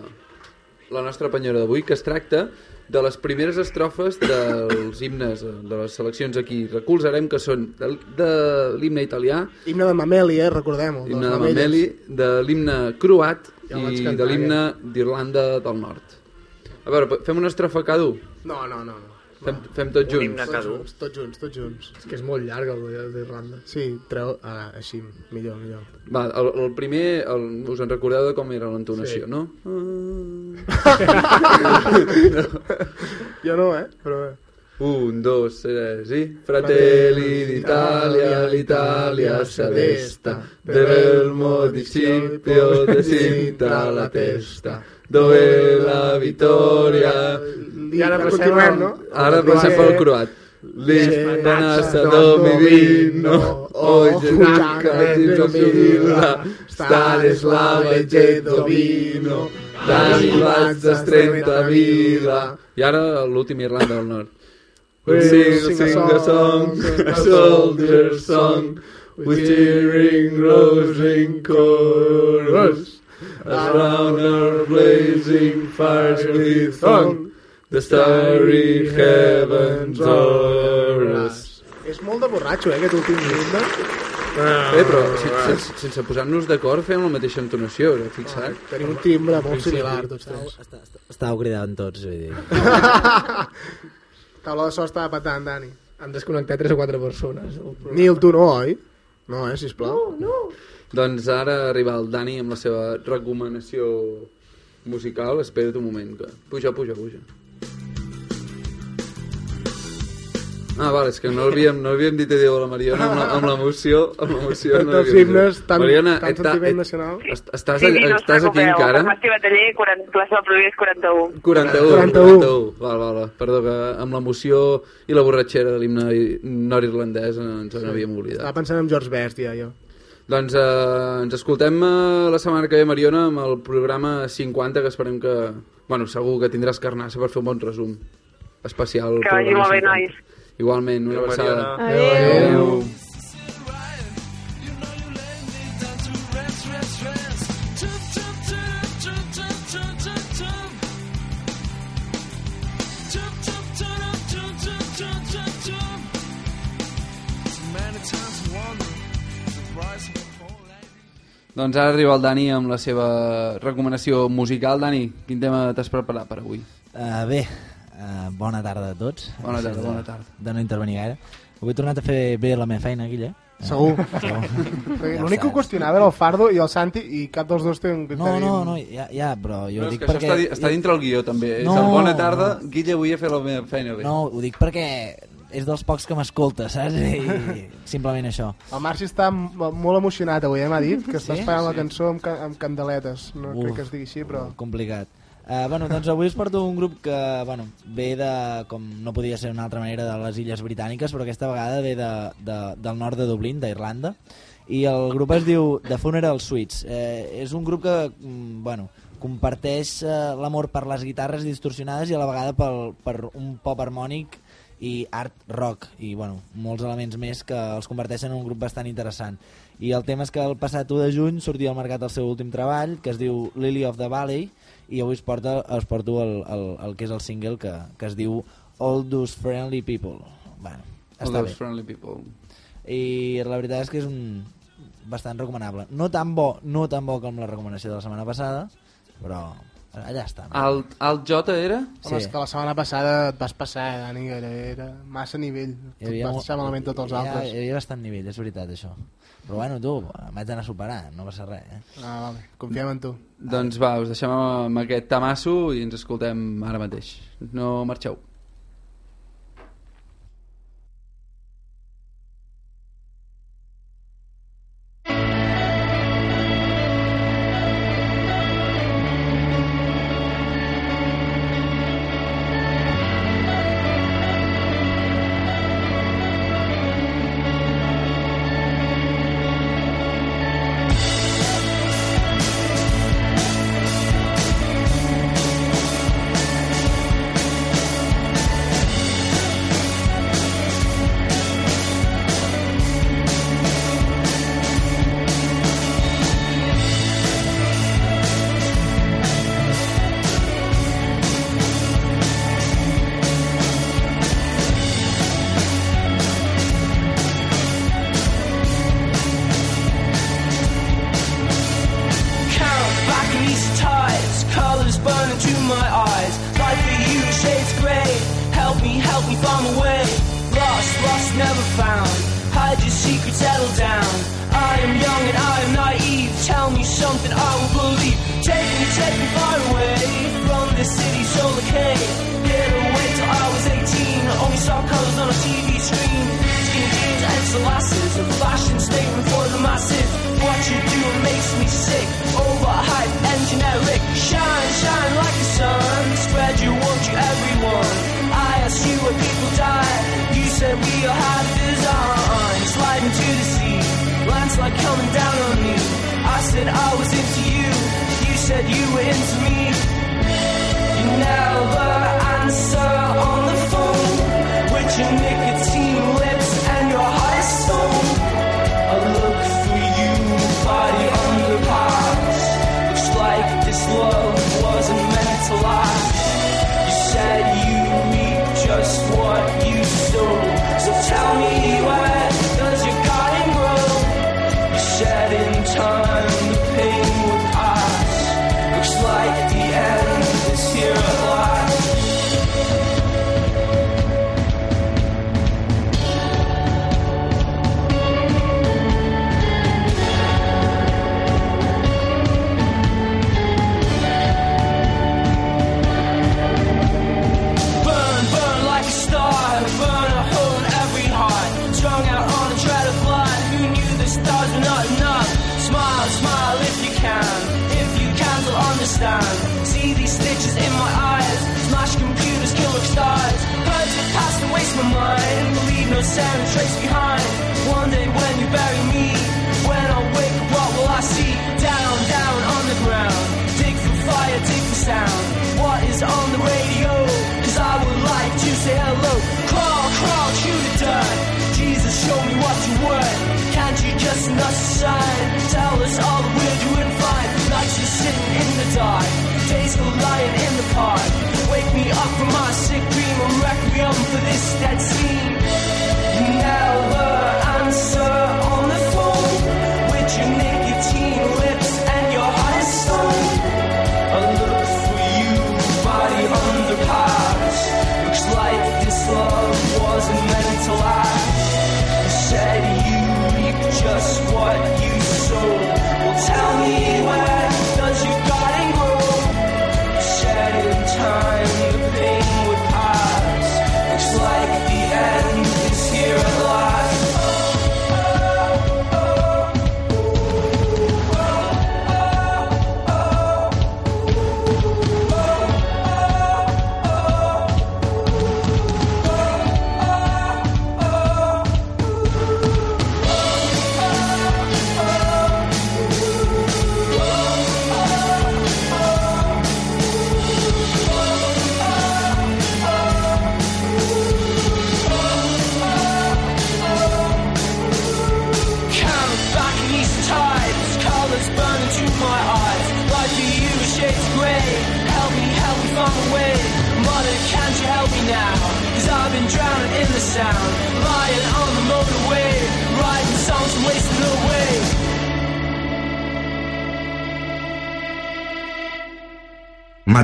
Speaker 5: la nostra penyora d'avui, que es tracta de les primeres estrofes dels himnes eh, de les seleccions aquí. Recolzarem que són de, de l'himne italià,
Speaker 10: Himne de Mameli, eh? Recordem-ho. les
Speaker 5: de. Mameli, de l'himne croat
Speaker 10: Ja
Speaker 5: i
Speaker 10: cantar,
Speaker 5: de l'himne d'Irlanda del Nord. A veure, fem una estrofa cada un?
Speaker 10: No, no, no. no.
Speaker 5: Fem, fem tots
Speaker 8: Un
Speaker 5: junts.
Speaker 8: himne
Speaker 10: Tots junts, tots junts, tots junts.
Speaker 7: És que és molt llarg el de- d'Irlanda.
Speaker 10: Sí, treu... Ah, així, millor, millor.
Speaker 5: Va, el, el primer, el, us en recordeu de com era l'entonació,
Speaker 10: Sí.
Speaker 5: no?
Speaker 10: Jo no, eh? Però...
Speaker 5: Un, dos, tres i... Fratelli d'Italia, l'Italia s'adesta, del municipio de Sintra la testa, dove la vittoria...
Speaker 10: I ara continuem, no?
Speaker 5: Ara passem pel croat. L'esperanza domi vino, oggi manca di domina, stare slava e gedo vino, dani vazza strenta vida. I ara l'últim Irlanda del Nord. We sing, sing a song, a soldier's song, with cheering, rosing chorus, around our blazing fires we thong, the starry heavens o'er us.
Speaker 10: És molt de borratxo, eh, aquest últim himne.
Speaker 5: Eh, però si, sense, sense posar-nos d'acord fem la mateixa entonació, eh, fixat?
Speaker 10: Tenim un timbre molt similar, tots tres.
Speaker 6: Estàveu cridant tots, vull dir.
Speaker 10: Taula de so estava patant, Dani.
Speaker 7: Han desconnectat 3 o 4 persones.
Speaker 10: Nil, tu no, oi? No, eh, sisplau.
Speaker 4: No, no.
Speaker 5: Doncs ara arriba el Dani amb la seva recomanació musical. Espera't un moment. Que... Puja, puja, puja. Ah, vale, és que no havíem, no havíem dit adéu a la Mariona amb la- amb l'emoció. Amb l'emoció no
Speaker 10: Dels
Speaker 5: havíem dit.
Speaker 10: himnes tan-
Speaker 5: Mariona,
Speaker 10: tan
Speaker 5: et-
Speaker 10: sentiment nacional.
Speaker 5: est- Estàs,
Speaker 15: Sí, sí, no
Speaker 5: estàs aquí encara?
Speaker 15: Farmàcia Bataller, 40, plaça del Progrés 41.
Speaker 5: 41,
Speaker 10: 41.
Speaker 5: 41. Val, val, val. Perdó, que amb l'emoció i la borratxera de l'himne nord-irlandès ens en havíem oblidat.
Speaker 10: Estava pensant en George Best, ja, jo.
Speaker 5: Doncs eh, ens escoltem eh, la setmana que ve, Mariona, amb el programa 50, que esperem que... Bueno, segur que tindràs carnassa per fer un bon resum especial.
Speaker 15: Que vagi molt bé,
Speaker 5: 50.
Speaker 15: nois.
Speaker 5: Igualment, una
Speaker 8: Adéu,
Speaker 5: abraçada.
Speaker 8: Mariona.
Speaker 4: Adéu.
Speaker 5: Doncs ara arriba el Dani amb la seva recomanació musical. Dani, quin tema t'has preparat per avui?
Speaker 6: Uh, bé, uh, bona tarda a tots.
Speaker 5: Bona tarda, bona tarda.
Speaker 6: De no intervenir gaire. Avui he tornat a fer bé la meva feina, Guille.
Speaker 10: Segur.
Speaker 6: Segur.
Speaker 10: Perquè
Speaker 6: Ja
Speaker 10: L'únic que ho qüestionava era el Fardo i el Santi i cap dels dos té un
Speaker 6: No,
Speaker 10: criteri.
Speaker 6: no, no, ja, ja però jo
Speaker 5: No, és
Speaker 6: dic perquè...
Speaker 5: està, està dintre el guió, també.
Speaker 6: No,
Speaker 5: és el bona tarda,
Speaker 6: no.
Speaker 5: Guille, avui he fet la meva feina bé.
Speaker 6: No, ho dic perquè és dels pocs que m'escolta, saps? I simplement això.
Speaker 10: El Marci està molt emocionat avui, eh, m'ha dit, que està
Speaker 6: Sí?
Speaker 10: esperant la
Speaker 6: Sí.
Speaker 10: cançó amb, ca amb candeletes. No
Speaker 6: Uf.
Speaker 10: crec que es digui així, però...
Speaker 6: Complicat. Uh, bueno, doncs avui us porto un grup que bueno, ve de, com no podia ser d'una altra manera, de les Illes Britàniques, però aquesta vegada ve de, de, del nord de Dublín, d'Irlanda, i el grup es diu The Funeral Suites. Eh, és un grup que mm, bueno, comparteix eh, l'amor per les guitarres distorsionades i a la vegada pel, per un pop harmònic i art rock i bueno, molts elements més que els converteixen en un grup bastant interessant. I el tema és que el passat 1 de juny sortia al mercat el seu últim treball que es diu Lily of the Valley i avui us, porta, us porto el, el, el que és el single que, que es diu All Those Friendly People. Bueno,
Speaker 5: All those
Speaker 6: bé.
Speaker 5: Friendly people.
Speaker 6: i la veritat és que és un bastant recomanable. No tan bo, no tan bo com la recomanació de la setmana passada però allà està no?
Speaker 5: El, el J era?
Speaker 10: Home, és que la setmana passada et vas passar, Dani, era, era massa nivell.
Speaker 6: Hi havia
Speaker 10: Et vas deixar malament tots els
Speaker 6: hi ha-
Speaker 10: altres.
Speaker 6: Hi havia bastant nivell, és veritat, això. Però bueno, tu, em vaig anar superant, no passa res, eh?
Speaker 10: Ah, vale, confiem en tu.
Speaker 5: Doncs va, us deixem amb aquest tamasso i ens escoltem ara mateix. No marxeu.
Speaker 12: Sound and trace behind. One day when you bury me, when I wake up, what will I see? Down, down on the ground. Dig for fire, dig for sound. What is on the radio? Cause I would like to say hello. Crawl, crawl through the dirt. Jesus, show me what you worth. Can't you just a sign? Tell us all weird you would find. Nights are sitting in the dark. Days go lying in the park. Wake me up from my sick dream. A requiem for this dead scene.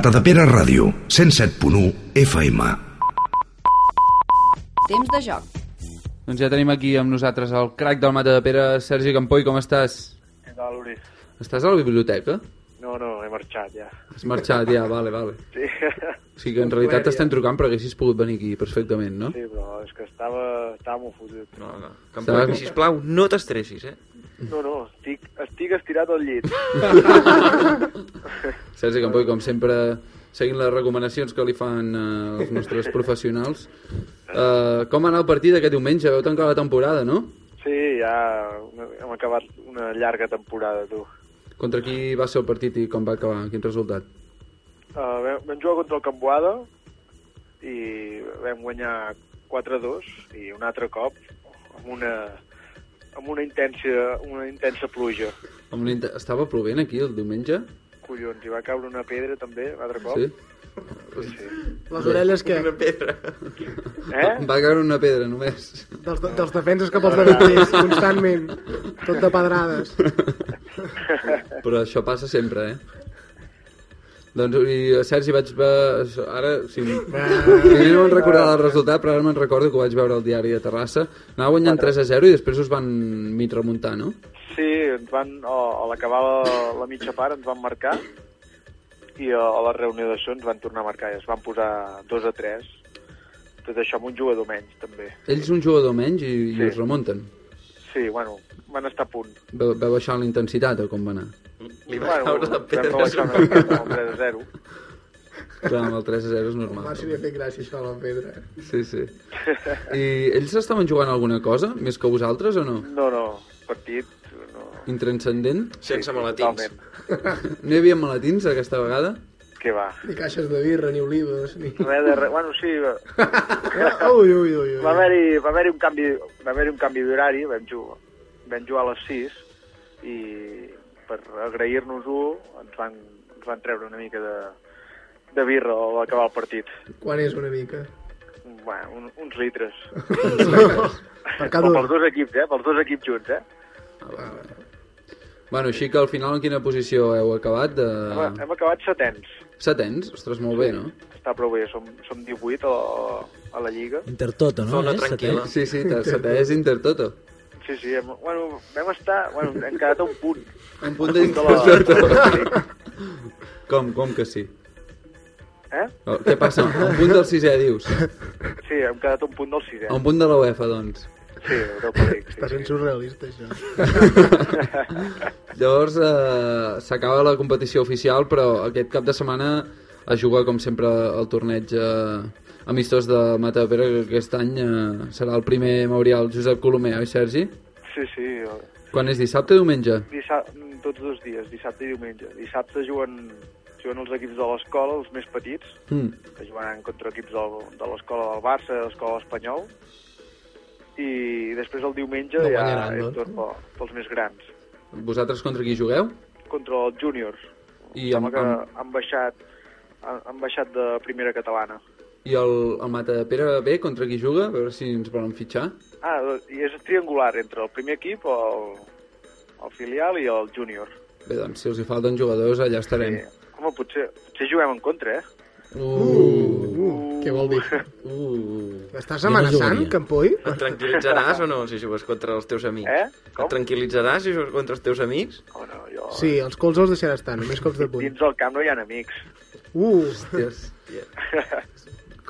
Speaker 16: Matadepera Ràdio, 107.1 FM.
Speaker 13: Temps de joc.
Speaker 5: Doncs ja tenim aquí amb nosaltres el crac del Mata de Pere, Sergi Campoy, com estàs?
Speaker 11: Què tal, Uri?
Speaker 5: Estàs a la biblioteca?
Speaker 11: No, no, he marxat ja.
Speaker 5: Has marxat ja, vale, vale.
Speaker 11: Sí.
Speaker 5: O sigui que en realitat t'estem trucant però haguessis pogut venir aquí perfectament, no?
Speaker 11: Sí, però és que estava, estava molt fotut.
Speaker 8: No, no. Campoy, sisplau, no t'estressis, eh?
Speaker 11: No, no, estic, estic estirat al llit.
Speaker 5: Sergi Campoy, com sempre, seguint les recomanacions que li fan eh, els nostres professionals. Eh, com anar el partit aquest diumenge? Veu tancar la temporada, no?
Speaker 11: Sí, ja hem acabat una llarga temporada, tu.
Speaker 5: Contra qui va ser el partit i com va acabar? Quin resultat?
Speaker 11: Uh, vam, vam jugar contra el Camboada i vam guanyar 4-2 i un altre cop amb una, amb una intensa, una intensa pluja.
Speaker 5: Amb una int- Estava plovent aquí el diumenge?
Speaker 11: Collons, hi va caure una pedra també, un altre cop.
Speaker 5: Sí?
Speaker 11: Sí, sí.
Speaker 10: Les orelles que...
Speaker 8: Una pedra.
Speaker 11: Eh?
Speaker 5: Va caure una pedra només.
Speaker 10: Dels, de- dels defenses cap als davanters, constantment. Tot de pedrades.
Speaker 5: Però això passa sempre, eh? Doncs, i a Sergi vaig veure... Ara, sí, primer no me'n recordava el resultat, però ara me'n recordo que ho vaig veure al diari de Terrassa. Anava guanyant 3 a 0 i després us van mig remuntar, no?
Speaker 11: Sí, ens van, a, a l'acabar la, la mitja part ens van marcar i a, a la reanudació ens van tornar a marcar i es van posar 2 a 3. Tot això amb un jugador menys, també.
Speaker 5: Ells un jugador menys i, i
Speaker 11: Sí.
Speaker 5: us remunten.
Speaker 11: Sí, bueno, van estar a punt.
Speaker 5: Veu, veu baixar la intensitat o com va anar?
Speaker 8: Li
Speaker 11: va caure la pedra vam baixar una amb el 3 a 0.
Speaker 5: Clar, amb el 3 a 0 és
Speaker 7: Home,
Speaker 5: normal.
Speaker 7: si li ha fet gràcia això a la pedra.
Speaker 5: Sí, sí. I ells estaven jugant alguna cosa, més que vosaltres, o no?
Speaker 11: No, no, partit... No.
Speaker 5: Intranscendent?
Speaker 8: Sense
Speaker 11: Sí,
Speaker 8: maletins.
Speaker 11: totalment.
Speaker 5: No hi havia maletins aquesta vegada?
Speaker 11: Què va?
Speaker 7: Ni caixes de birra, ni olives, ni...
Speaker 11: Res de res. Bueno, sí, va,
Speaker 7: ui, ui, ui, ui.
Speaker 11: va haver-hi va haver un canvi, va haver un canvi d'horari, vam, jugar, vam jugar a les 6 i per agrair-nos-ho ens, van, ens van treure una mica de, de birra a l'acabar el partit.
Speaker 7: Quan és una mica?
Speaker 11: Bueno, un, uns litres.
Speaker 7: Per cada
Speaker 11: Però
Speaker 7: un.
Speaker 11: pels dos equips, eh? Pels dos equips junts, eh?
Speaker 5: Bueno, així que al final en quina posició heu acabat? De...
Speaker 11: Hem, hem acabat setens.
Speaker 5: Setens? Ostres, molt bé, no?
Speaker 11: Està prou bé, som, som 18 a, a la Lliga.
Speaker 6: Intertoto, no?
Speaker 5: Zona
Speaker 6: És?
Speaker 5: tranquil·la.
Speaker 6: Setè?
Speaker 5: Sí, sí, setè és Intertoto.
Speaker 11: Sí, sí, hem, bueno, vam estar... Bueno, hem quedat a un punt.
Speaker 5: Un punt
Speaker 11: de
Speaker 5: d'Intertoto. Com, com que sí?
Speaker 11: Eh?
Speaker 5: Oh, què passa? A un punt del sisè, dius?
Speaker 11: Sí, hem quedat a un punt del sisè.
Speaker 5: A un punt de la UEFA, doncs.
Speaker 11: Sí, Europa League.
Speaker 7: Està sent surrealista, això.
Speaker 5: Llavors eh, s'acaba la competició oficial, però aquest cap de setmana es juga, com sempre, el torneig eh, amistós de Mata de Pere, que aquest any eh, serà el primer memorial Josep Colomer, oi, Sergi?
Speaker 11: Sí, sí.
Speaker 5: Quan és dissabte o diumenge?
Speaker 11: Dissabte, tots dos dies, dissabte i diumenge. Dissabte juguen, juguen els equips de l'escola, els més petits,
Speaker 5: Mm.
Speaker 11: que jugaran contra equips del, de l'escola del Barça, de l'escola espanyol, i després el diumenge
Speaker 5: No
Speaker 11: ja
Speaker 5: guanyaran,
Speaker 11: és
Speaker 5: doncs.
Speaker 11: tot pel, pels més grans.
Speaker 5: Vosaltres contra qui jugueu?
Speaker 11: Contra els júniors.
Speaker 5: I amb-
Speaker 11: que
Speaker 5: amb-
Speaker 11: han baixat, han, han baixat de primera catalana.
Speaker 5: I el, el Mata de Pere B contra qui juga? A veure si ens volen fitxar.
Speaker 11: Ah, i és triangular entre el primer equip, el, el filial i el júnior.
Speaker 5: Bé, doncs, si els hi falten jugadors, allà estarem.
Speaker 11: Home, potser, potser juguem en contra, eh?
Speaker 5: Uh,
Speaker 7: Què vol dir?
Speaker 5: Uh.
Speaker 7: M'estàs amenaçant, Campoy?
Speaker 8: Et tranquil·litzaràs o no si jugues contra els teus amics?
Speaker 11: Eh?
Speaker 8: Et tranquil·litzaràs si jugues contra els teus amics?
Speaker 11: Oh, no, jo...
Speaker 7: Sí, els cols els deixarà estar, només cops de puny.
Speaker 11: Dins del camp no hi ha amics.
Speaker 7: Uh!
Speaker 5: Hòsties.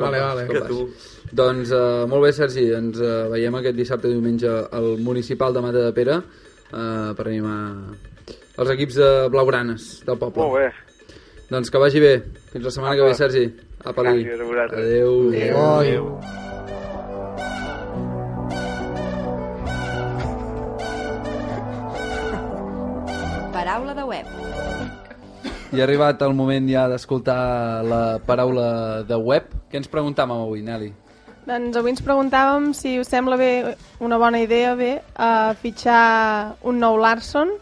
Speaker 7: Vale, vale.
Speaker 5: Com vas? Doncs uh, molt bé, Sergi, ens uh, veiem aquest dissabte i diumenge al municipal de Mata de Pere uh, per animar els equips de blaugranes del poble.
Speaker 11: Molt bé.
Speaker 5: Doncs que vagi bé. Fins la setmana que ve, Sergi. Apa-li.
Speaker 11: Gràcies a vosaltres.
Speaker 5: Adéu.
Speaker 11: Adéu. Adéu.
Speaker 13: Paraula de web.
Speaker 5: I ha arribat el moment ja d'escoltar la paraula de web. Què ens preguntàvem avui, Nelly?
Speaker 4: Doncs avui ens preguntàvem si us sembla bé una bona idea bé a fitxar un nou Larson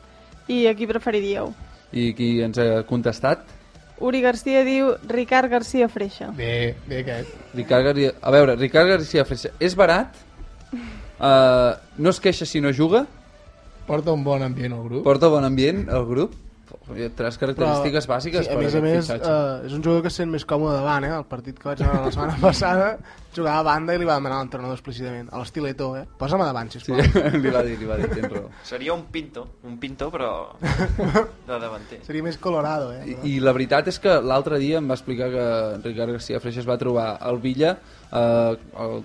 Speaker 4: i a qui preferiríeu.
Speaker 5: I qui ens ha contestat?
Speaker 4: Uri Garcia diu Ricard Garcia Freixa.
Speaker 7: Bé, bé aquest.
Speaker 5: Ricard Garcia... A veure, Ricard Garcia Freixa és barat, uh, no es queixa si no juga,
Speaker 7: Porta un bon ambient al grup.
Speaker 5: porta bon ambient al grup, tres característiques
Speaker 10: Però,
Speaker 5: bàsiques
Speaker 10: sí, a
Speaker 5: per
Speaker 10: més a més,
Speaker 5: fitxatge.
Speaker 10: eh, és un jugador que es sent més còmode davant, eh? El partit que vaig anar la setmana passada jugava a banda i li va demanar a l'entrenador explícitament, a l'estil Eto'o, eh? Posa'm a davant, sisplau.
Speaker 5: Sí, li va dir, li va dir, tens raó.
Speaker 8: Seria un pinto, un pinto però de davanter.
Speaker 10: Seria més colorado, eh?
Speaker 5: I, I la veritat és que l'altre dia em va explicar que Ricard García Freixa es va trobar al Villa eh, el,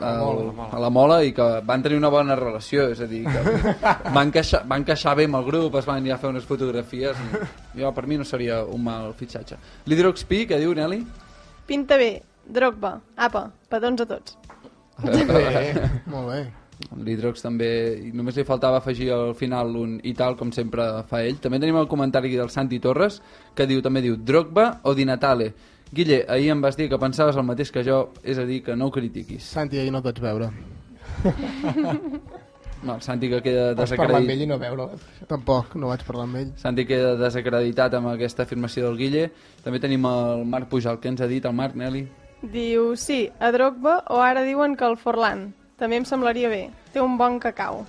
Speaker 5: el, a la Mola i que van tenir una bona relació, és a dir, que van queixar, van queixar bé amb el grup, es van anar a fer unes fotografies i jo per mi no seria un mal fitxatge. L'Hidroxpi, què diu Nelly?
Speaker 4: Pinta bé, Drogba, apa, petons a tots.
Speaker 10: Bé, molt bé.
Speaker 5: L'Hidrox també, només li faltava afegir al final un i tal, com sempre fa ell. També tenim el comentari del Santi Torres, que diu també diu Drogba o Di Natale. Guille, ahir em vas dir que pensaves el mateix que jo, és a dir, que no ho critiquis.
Speaker 10: Santi, ahir no et vaig veure.
Speaker 5: No, el Santi que queda
Speaker 10: Vas parlar amb ell i
Speaker 5: desacreditat.
Speaker 10: no veure Tampoc, no vaig parlar amb ell.
Speaker 5: Santi queda desacreditat amb aquesta afirmació del Guille. També tenim el Marc Pujal, què ens ha dit el Marc, Nelly?
Speaker 4: Diu, sí, a Drogba o ara diuen que el Forlan. També em semblaria bé. Té un bon cacau.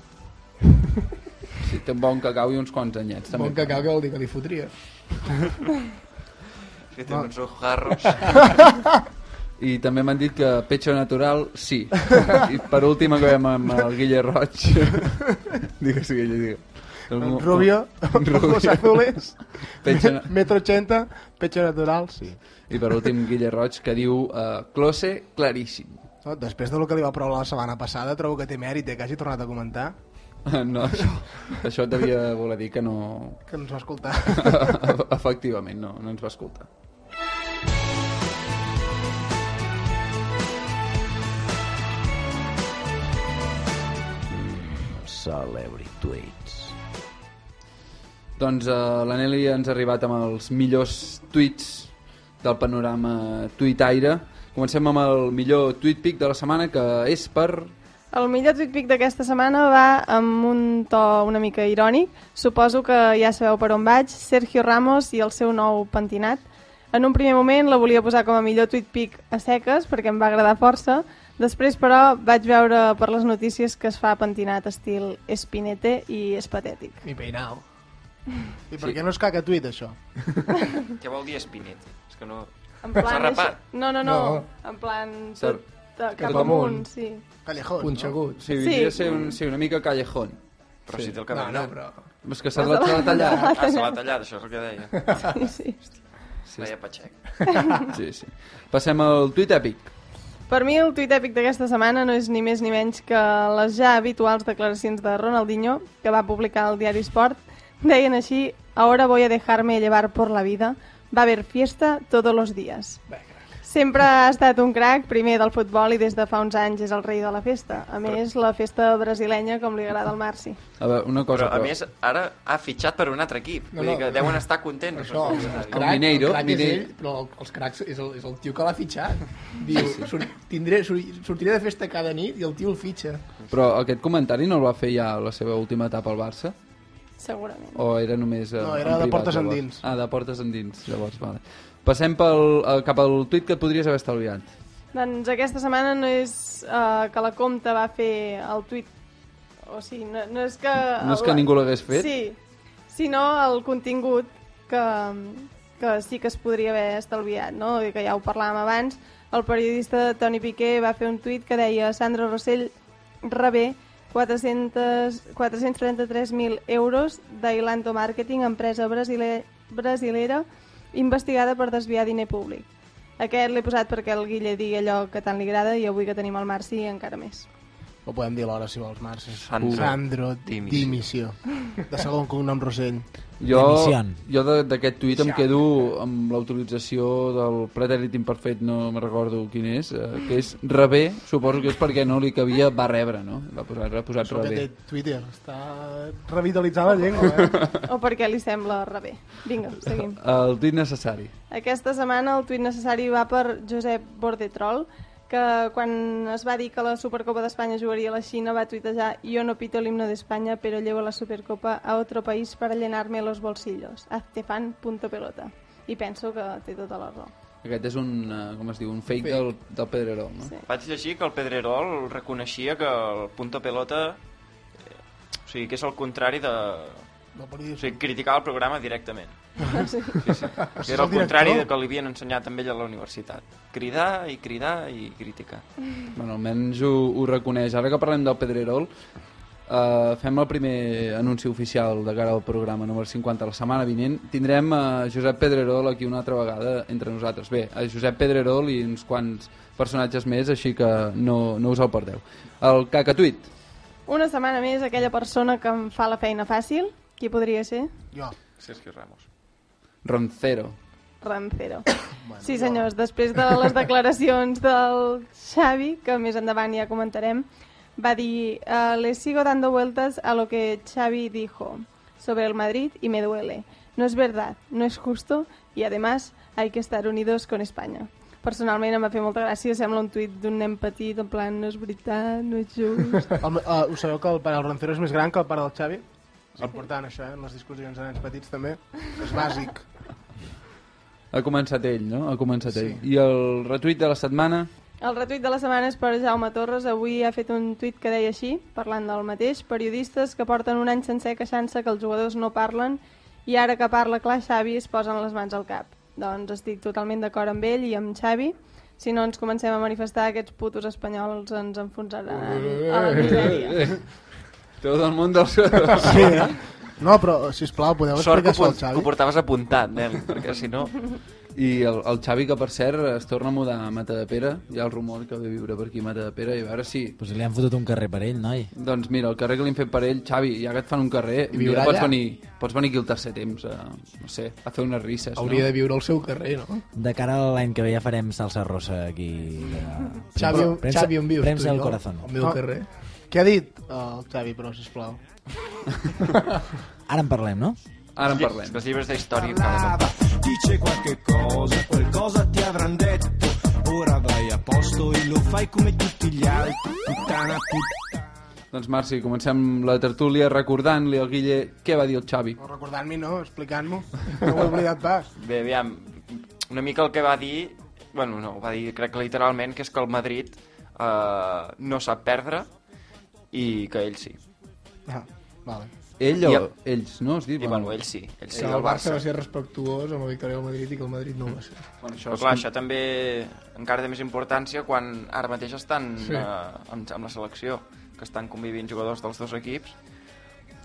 Speaker 5: Sí, té un bon cacau i uns quants anyets. També.
Speaker 10: Bon cacau, què vol dir que li fotria?
Speaker 8: Que té uns ojarros.
Speaker 5: I també m'han dit que pecho natural, sí. I per últim acabem amb el Guille Roig. digues, Guille, digues.
Speaker 10: Un rubio, ojos azules,
Speaker 5: Pecho,
Speaker 10: metro 80, pecho natural, sí.
Speaker 5: I per últim Guille Roig que diu uh, close claríssim.
Speaker 10: No, després del que li va provar la setmana passada, trobo que té mèrit eh, que hagi tornat a comentar,
Speaker 5: No, això, això et devia voler dir que no...
Speaker 10: que no ens va escoltar.
Speaker 5: Efectivament, no, no ens va escoltar.
Speaker 6: Celebrity Tweets.
Speaker 5: Doncs uh, la Nelly ens ha arribat amb els millors tuits del panorama tuitaire. Comencem amb el millor tuit pic de la setmana, que és per...
Speaker 4: El millor tweet pic d'aquesta setmana va amb un to una mica irònic. Suposo que ja sabeu per on vaig. Sergio Ramos i el seu nou pentinat. En un primer moment la volia posar com a millor tweet pic a seques perquè em va agradar força. Després, però, vaig veure per les notícies que es fa pentinat estil espinete i és patètic.
Speaker 10: Ni peinao. I per què no és caca tuit, això?
Speaker 8: Què vol dir espinet? És que no...
Speaker 4: En
Speaker 8: S'ha
Speaker 4: plan, això- No, no, no,
Speaker 10: No.
Speaker 4: En plan, tot, de,
Speaker 10: Cap
Speaker 4: cap
Speaker 10: amunt.
Speaker 4: amunt, sí.
Speaker 10: Callejón,
Speaker 7: Punxegut.
Speaker 5: Sí,
Speaker 4: Sí.
Speaker 5: vindria a ser, un, sí, una mica callejón.
Speaker 8: Però
Speaker 5: Sí.
Speaker 8: si té el
Speaker 10: No,
Speaker 8: cabell
Speaker 10: no,
Speaker 8: llarg.
Speaker 10: però...
Speaker 5: És que se l'ha se l'ha tallat.
Speaker 8: Ah, se l'ha tallat, això és el que deia.
Speaker 4: Sí, sí.
Speaker 5: Sí,
Speaker 8: Deia Pachec.
Speaker 5: sí, sí. Passem al tuit èpic.
Speaker 4: Per mi el tuit èpic d'aquesta setmana no és ni més ni menys que les ja habituals declaracions de Ronaldinho, que va publicar al diari Sport. Deien així, ahora voy a dejarme llevar por la vida, va a haver fiesta todos los días. Sempre ha estat un crac, primer del futbol i des de fa uns anys és el rei de la festa. A més, la festa brasilenya com li agrada al Marci.
Speaker 5: A veure, una cosa...
Speaker 8: Però, a més, ara ha fitxat per un altre equip.
Speaker 7: No,
Speaker 8: Vull dir
Speaker 7: no,
Speaker 8: que
Speaker 7: no.
Speaker 8: deuen estar contents.
Speaker 7: Això, el,
Speaker 8: propietaris.
Speaker 7: crac,
Speaker 5: Mineiro,
Speaker 7: el crac és
Speaker 5: Mineiro.
Speaker 7: ell, però el, els cracs és el, és el tio que l'ha fitxat. Diu, sur, tindré, sur, sortiré de festa cada nit i el tio el fitxa.
Speaker 5: Però aquest comentari no el va fer ja a la seva última etapa al Barça?
Speaker 4: Segurament.
Speaker 5: O era només... eh,
Speaker 10: No, era de
Speaker 5: privat,
Speaker 10: portes
Speaker 5: llavors?
Speaker 10: endins.
Speaker 5: Ah, de portes endins, llavors, vale. Passem pel, eh, cap al tuit que et podries haver estalviat.
Speaker 4: Doncs aquesta setmana no és uh, que la Compta va fer el tuit... O sigui, no, no és que...
Speaker 5: No és que ningú l'hagués fet?
Speaker 4: Sí, sinó el contingut que, que sí que es podria haver estalviat, no? I que ja ho parlàvem abans. El periodista Toni Piqué va fer un tuit que deia Sandra Rossell rebé 400 433.000 euros d'Ailanto Marketing, empresa brasile, brasilera, investigada per desviar diner públic. Aquest l'he posat perquè el Guille digui allò que tant li agrada i avui que tenim el Marci encara més.
Speaker 10: Ho podem dir alhora, si vols, Marc.
Speaker 8: Sandro
Speaker 10: Sandro
Speaker 8: Dimissió.
Speaker 10: Dimissió. De segon cognom Rossell.
Speaker 5: Jo, jo d'aquest tuit em quedo amb l'autorització del pretèrit imperfet, no me recordo quin és, eh, que és rebé, suposo que és perquè no li cabia va rebre, no? Va posar, ha posat
Speaker 10: Això que té
Speaker 5: rebé.
Speaker 10: Twitter. Està revitalitzant la llengua, eh?
Speaker 4: O perquè li sembla rebé. Vinga, seguim.
Speaker 5: El tuit necessari.
Speaker 4: Aquesta setmana el tuit necessari va per Josep Bordetrol, que quan es va dir que la Supercopa d'Espanya jugaria a la Xina va tuitejar «Yo no pito el himno de España, pero llevo la Supercopa a otro país para llenarme los bolsillos. Hazte fan, punto pelota». I penso que té tota la raó.
Speaker 5: Aquest és un, eh, com es diu, un fake,
Speaker 10: Fake.
Speaker 5: Del, del Pedrerol, no?
Speaker 4: Sí.
Speaker 8: Vaig llegir que el Pedrerol reconeixia que el punto pelota eh, o sigui, que és el contrari de...
Speaker 10: No, per
Speaker 8: O sigui, criticava el programa directament.
Speaker 4: Sí.
Speaker 8: Sí, Era el contrari del que li havien ensenyat també a la universitat. Cridar i cridar i criticar.
Speaker 5: Bueno, almenys ho, ho reconeix. Ara que parlem del Pedrerol, uh, fem el primer anunci oficial de cara al programa número 50 la setmana vinent. Tindrem a Josep Pedrerol aquí una altra vegada entre nosaltres. Bé, a Josep Pedrerol i uns quants personatges més, així que no, no us el perdeu. El cacatuit.
Speaker 4: Una setmana més aquella persona que em fa la feina fàcil, qui podria ser?
Speaker 10: Jo.
Speaker 8: Sergio Ramos.
Speaker 5: Roncero.
Speaker 4: Rancero. Sí, senyors, després de les declaracions del Xavi, que més endavant ja comentarem, va dir, "Eh, les sigo dando vueltas a lo que Xavi dijo sobre el Madrid y me duele. No es verdad, no es justo y además hay que estar unidos con España. Personalment em va fer molta gràcia, sembla un tuit d'un nen petit, en plan, no és veritat, no és just...
Speaker 10: El, uh, ho sabeu que el pare del Roncero és més gran que el pare del Xavi? És important, això, eh? en les discussions de nens petits també. És bàsic.
Speaker 5: Ha començat ell, no? Ha començat
Speaker 10: Sí.
Speaker 5: ell. I el retuit de la setmana...
Speaker 4: El retuit de la setmana és per Jaume Torres. Avui ha fet un tuit que deia així, parlant del mateix. Periodistes que porten un any sencer queixant-se que els jugadors no parlen i ara que parla clar Xavi es posen les mans al cap. Doncs estic totalment d'acord amb ell i amb Xavi. Si no ens comencem a manifestar, aquests putos espanyols ens enfonsaran a la misèria.
Speaker 5: Tot el món dels...
Speaker 10: Sí, eh? No, però, sisplau, podeu
Speaker 8: Sort que,
Speaker 10: explicar això al
Speaker 8: ho- que ho
Speaker 10: Xavi?
Speaker 8: portaves apuntat, nen, perquè si no...
Speaker 5: I el, el Xavi, que per cert es torna a mudar a Matadepera, hi ha el rumor que ve a viure per aquí a Matadepera, i a veure si...
Speaker 6: Pues li han fotut un carrer per ell, noi.
Speaker 5: Doncs mira, el carrer que li han fet per ell, Xavi, ja que et fan un carrer,
Speaker 7: I viurà
Speaker 5: dia pots
Speaker 7: allà?
Speaker 5: venir, pots venir aquí al tercer temps, a, no sé, a fer unes risses,
Speaker 7: Hauria
Speaker 5: no?
Speaker 7: de viure al seu carrer, no?
Speaker 6: De cara a l'any que ve ja farem salsa rosa aquí. De...
Speaker 7: Xavi, on-
Speaker 6: Premsa-
Speaker 7: Xavi, on vius?
Speaker 6: Premsa
Speaker 7: tu i
Speaker 6: el
Speaker 7: jo?
Speaker 6: corazón.
Speaker 7: Al meu
Speaker 10: No.
Speaker 7: carrer.
Speaker 10: Què ha dit el Xavi, però, sisplau?
Speaker 6: Ara en parlem, no?
Speaker 5: Ara en parlem.
Speaker 8: Els llibres d'història cada cop.
Speaker 12: Dice qualche cosa, qualcosa ti avranno detto. Ora vai a posto e lo fai come tutti gli altri. Puttana, puttana.
Speaker 5: Doncs Marci, comencem la tertúlia recordant-li al Guille què va dir el Xavi.
Speaker 10: No, recordant-m'hi, no, explicant-m'ho. No ho he oblidat pas.
Speaker 8: Bé, aviam, una mica el que va dir, bueno, no, ho va dir crec que literalment, que és que el Madrid eh, no sap perdre i que ell sí.
Speaker 10: Ah, vale.
Speaker 5: Ell
Speaker 8: I
Speaker 5: o
Speaker 8: el-
Speaker 5: ells, no? Has dit?
Speaker 8: I, bueno, ell sí, ell sí, el
Speaker 7: el Barça
Speaker 8: Barça.
Speaker 7: va ser respectuós amb la victòria del Madrid i que el Madrid no ho va ser.
Speaker 5: Bueno,
Speaker 8: Però clar, això també encara té més importància quan ara mateix estan
Speaker 7: Sí.
Speaker 8: eh, amb, amb la selecció, que estan convivint jugadors dels dos equips.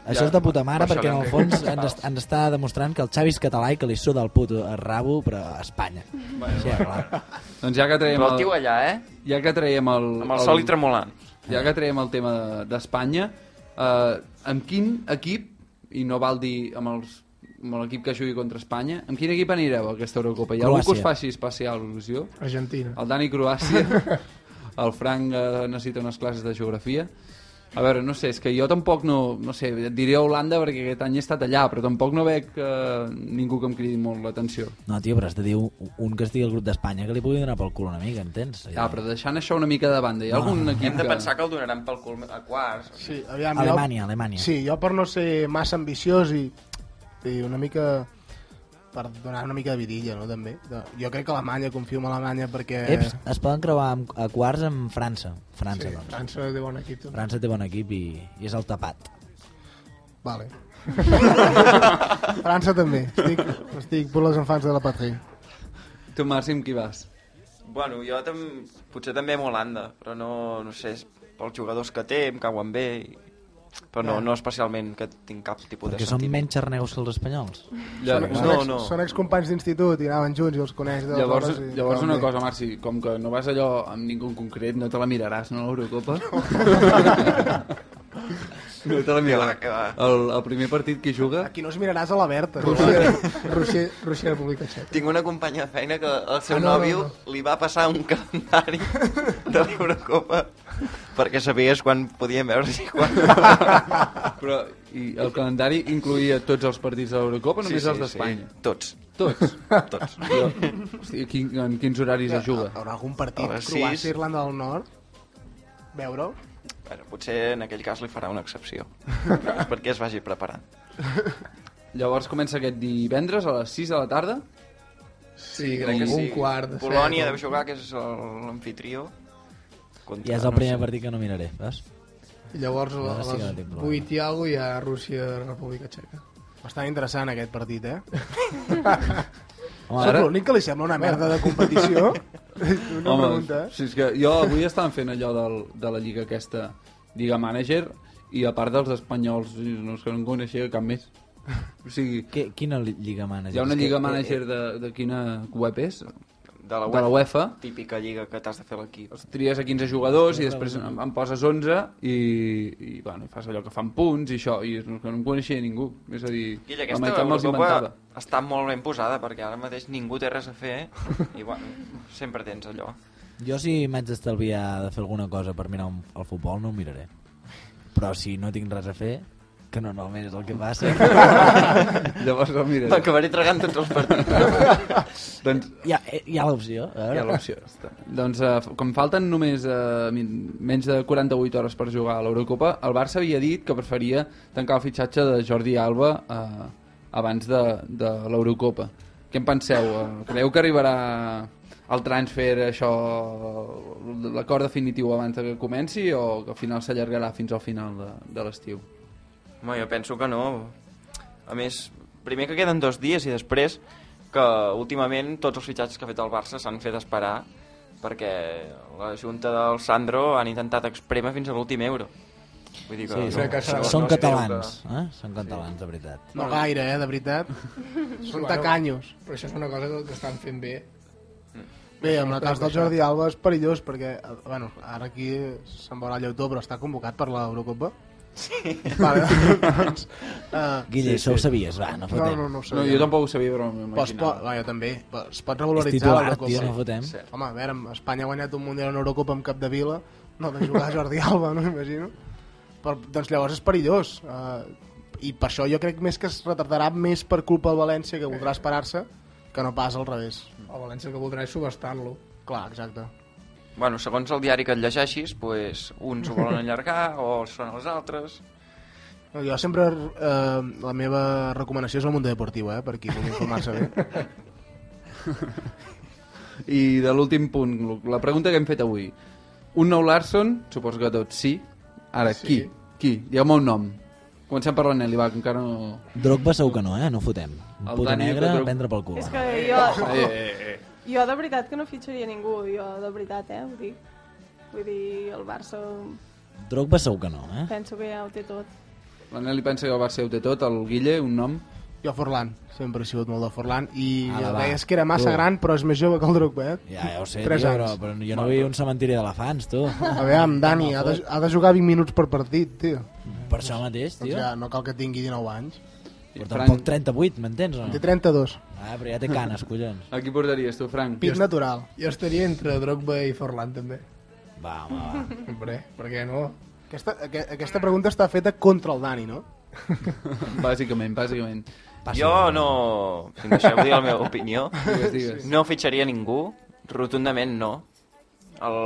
Speaker 6: Això és de puta mare
Speaker 8: per això
Speaker 6: perquè en el fons ens, est- ens està demostrant que el Xavi és català i que li suda el puto rabo però a Espanya.
Speaker 8: Bueno,
Speaker 6: sí, clar.
Speaker 5: Doncs ja que traiem
Speaker 8: Però el tio allà, eh?
Speaker 5: Ja que traiem el...
Speaker 8: Amb el sol i tremolant.
Speaker 5: Ja que traiem el tema de- d'Espanya, eh, amb quin equip, i no val dir amb els amb l'equip que jugui contra Espanya, amb quin equip anireu a aquesta Eurocopa? Hi ha algú que us
Speaker 6: Croàcia.
Speaker 5: faci especial il·lusió?
Speaker 7: Argentina.
Speaker 5: El Dani Croàcia, el Frank eh, necessita unes classes de geografia. A veure, no sé, és que jo tampoc no... No sé, et diré Holanda perquè aquest any he estat allà, però tampoc no veig eh, ningú que em cridi molt l'atenció.
Speaker 6: No, tio, però has de dir un, un que estigui al grup d'Espanya que li pugui donar pel cul una mica, entens?
Speaker 5: Ja, però deixant això una mica de banda, hi ha
Speaker 6: No.
Speaker 5: algun equip
Speaker 8: Hem de
Speaker 5: que...
Speaker 8: pensar que el donaran pel cul a quarts.
Speaker 10: Sí, aviam,
Speaker 6: Alemanya,
Speaker 10: jo...
Speaker 6: Alemanya.
Speaker 10: Sí, jo per no ser massa ambiciós i, i una mica per donar una mica de vidilla, no, també. De, jo crec que Alemanya, confio en Alemanya perquè...
Speaker 6: Eps, es poden creuar amb, a quarts amb França. França,
Speaker 7: Sí,
Speaker 6: doncs.
Speaker 7: França té bon equip. També.
Speaker 6: França té bon equip i, i és el tapat.
Speaker 10: Vale. França també. Estic, estic per les enfants de la patria.
Speaker 5: Tu, Marci, amb qui vas?
Speaker 8: Bueno, jo tam... potser també amb Holanda, però no, no sé, pels jugadors que té, em cauen bé, i... però no, no especialment que tinc cap tipus
Speaker 6: Perquè
Speaker 8: de
Speaker 6: són
Speaker 8: sentiment.
Speaker 6: menys xarnegos que els espanyols.
Speaker 5: Ja,
Speaker 10: són,
Speaker 5: no,
Speaker 10: són, ex,
Speaker 8: no.
Speaker 10: són excompanys d'institut i anaven junts i els coneix de
Speaker 5: Llavors,
Speaker 10: i
Speaker 5: llavors una cosa, Marci, com que no vas allò amb ningú en concret, no te la miraràs, no, l'Eurocopa? No te la miraràs.
Speaker 8: Que va,
Speaker 5: El, el primer partit que juga...
Speaker 10: Aquí no es miraràs a la Berta.
Speaker 7: Rússia, Rússia, Rússia República Txeca.
Speaker 8: Tinc una companya de feina que el seu
Speaker 7: Ah, no, no,
Speaker 8: nòvio
Speaker 7: no.
Speaker 8: li va passar un calendari de l'Eurocopa perquè sabies quan podíem veure-s'hi quan...
Speaker 5: Però i el calendari incluïa tots els partits de l'Eurocopa o només els d'Espanya?
Speaker 8: Tots.
Speaker 5: Tots?
Speaker 8: Tots.
Speaker 5: Jo, hosti, quin, en quins horaris es juga?
Speaker 10: Hi haurà algun partit,
Speaker 8: A les
Speaker 10: Croàcia,
Speaker 8: sis.
Speaker 10: Irlanda del Nord, veure-ho.
Speaker 8: Bueno, potser en aquell cas li farà una excepció. perquè es vagi preparant.
Speaker 5: Llavors comença aquest divendres a les 6 de la tarda?
Speaker 7: Sí, crec que
Speaker 8: Un
Speaker 7: sí. Un quart de
Speaker 8: Polònia deu jugar, que és el- l'anfitrió. Contra-
Speaker 6: I és el
Speaker 8: no
Speaker 6: primer
Speaker 8: sé.
Speaker 6: partit que no miraré, veus?
Speaker 7: I llavors a, a
Speaker 6: sí
Speaker 7: les
Speaker 6: problema.
Speaker 7: 8 i alguna hi ha Rússia República Txeca.
Speaker 10: Bastant interessant aquest partit, eh?
Speaker 6: Home,
Speaker 10: Soc
Speaker 5: ara-
Speaker 10: l'únic que li sembla una merda de competició? una
Speaker 5: Home,
Speaker 10: pregunta. eh?
Speaker 5: si és que jo avui estàvem fent allò del, de la lliga aquesta, Lliga Manager, i a part dels espanyols, no, és que no en coneixia cap més. O sigui,
Speaker 6: Que, quina li- lliga manager?
Speaker 5: hi ha una lliga
Speaker 6: eh,
Speaker 5: manager de, de quina web és?
Speaker 8: De la
Speaker 5: de la UEFA.
Speaker 8: Típica lliga que t'has de fer l'equip.
Speaker 5: Tries a 15 jugadors i després en, en poses 11 i, i, bueno, i fas allò que fan punts i això, i no, que no en coneixia ningú. És a dir,
Speaker 8: Guilla,
Speaker 5: la meitat me'ls inventava.
Speaker 8: està molt ben posada perquè ara mateix ningú té res a fer i bueno, sempre tens allò.
Speaker 6: Jo si m'haig d'estalviar de fer alguna cosa per mirar un, el futbol no ho miraré. Però si no tinc res a fer, que normalment és el que passa...
Speaker 5: Llavors el miraré.
Speaker 8: Acabaré tragant tots els partits.
Speaker 5: doncs,
Speaker 6: hi ha, hi ha l'opció.
Speaker 5: Hi ha l'opció. Doncs uh, com falten només uh, menys de 48 hores per jugar a l'Eurocopa, el Barça havia dit que preferia tancar el fitxatge de Jordi Alba uh, abans de, de l'Eurocopa. Què en penseu? Uh, creieu que arribarà el transfer, això, l'acord definitiu abans que comenci o que al final s'allargarà fins al final de, de l'estiu?
Speaker 8: Home, jo penso que no. A més, primer que queden dos dies i després que últimament tots els fitxatges que ha fet el Barça s'han fet esperar perquè la junta del Sandro han intentat exprémer fins a l'últim euro. Vull dir que,
Speaker 6: Sí,
Speaker 8: no,
Speaker 6: són,
Speaker 8: no-
Speaker 6: són
Speaker 8: no
Speaker 6: catalans, eh? Són catalans, de veritat.
Speaker 10: No gaire, eh, de veritat. Són tacanyos.
Speaker 7: Però això és una cosa que estan fent bé.
Speaker 10: Bé, amb el cas del. Jordi Alba és perillós perquè, eh, bueno, ara aquí se'n veurà el lleutó, però està convocat per l'Eurocopa. Sí. Vale, uh,
Speaker 6: Guille, això ho sabies, va, no
Speaker 10: No,
Speaker 6: fotem.
Speaker 10: no, no ho
Speaker 5: No,
Speaker 10: sabia.
Speaker 5: jo tampoc ho sabia, però m'imaginava.
Speaker 10: pot, va, jo també. Però Es pot
Speaker 6: És
Speaker 10: regularitzar
Speaker 6: titular,
Speaker 10: l'Eurocopa.
Speaker 6: tio, no fotem.
Speaker 10: Sí. Home, a veure, Espanya ha guanyat un Mundial en Eurocopa amb cap de vila, no de jugar Jordi Alba, no m'imagino. Però, doncs llavors és perillós. Uh, I per això jo crec més que es retardarà més per culpa del València, que voldrà esperar-se, que no pas al revés.
Speaker 7: El València que voldrà és subestar-lo.
Speaker 10: Clar, exacte.
Speaker 8: Bueno, segons el diari que et llegeixis, pues, uns ho volen allargar o són els altres.
Speaker 10: Jo sempre, eh, la meva recomanació és el Mundo Deportiu, eh, per qui vulgui informar-se bé.
Speaker 5: I de l'últim punt, la pregunta que hem fet avui. Un nou Larson, suposo que tots sí. Ara,
Speaker 6: Sí.
Speaker 5: qui? Qui? Digueu-me un nom. Comencem per la Nelly, va, que encara no...
Speaker 6: Drogba segur que no, eh? No fotem. Un
Speaker 5: El
Speaker 6: puto
Speaker 5: Dani
Speaker 6: negre,
Speaker 5: que Drog-
Speaker 6: a prendre pel cul.
Speaker 4: És que jo...
Speaker 5: Eh, eh, eh.
Speaker 4: Jo de veritat que no fitxaria ningú, jo de veritat, eh, ho dic. Vull dir, el Barça
Speaker 6: Drogba segur que no, eh?
Speaker 4: penso que ja ho té tot.
Speaker 5: La Nelly pensa que el Barça ho té tot, el Guille, un nom.
Speaker 10: Jo Forlan, sempre he sigut molt de Forlan i
Speaker 6: Ala,
Speaker 10: ja deies que era massa
Speaker 6: Tu.
Speaker 10: gran però és més jove que el Drogba, eh?
Speaker 6: Ja, ja ho sé,
Speaker 10: Tres
Speaker 6: tio, però, però jo no vull un cementiri d'elefants, tu.
Speaker 10: A veure, Dani, ha de, ha de jugar 20 minuts per partit, tio.
Speaker 6: Per això mateix, tio.
Speaker 10: Doncs ja, no cal que tingui 19 anys.
Speaker 6: Però tampoc 38, m'entens no?
Speaker 10: Té 32.
Speaker 6: Ah, però ja té canes, collons.
Speaker 5: A qui portaries tu, Frank?
Speaker 10: Pit natural.
Speaker 7: Jo estaria entre Drogba i Forlan, també.
Speaker 6: Va, home, va.
Speaker 7: Hombre, per què no?
Speaker 10: Aquesta, aqu- aquesta pregunta està feta contra el Dani, no?
Speaker 5: bàsicament, bàsicament.
Speaker 8: Jo no... Si em deixeu dir la meva opinió,
Speaker 5: Digues, digues.
Speaker 8: no fitxaria ningú, rotundament no. El...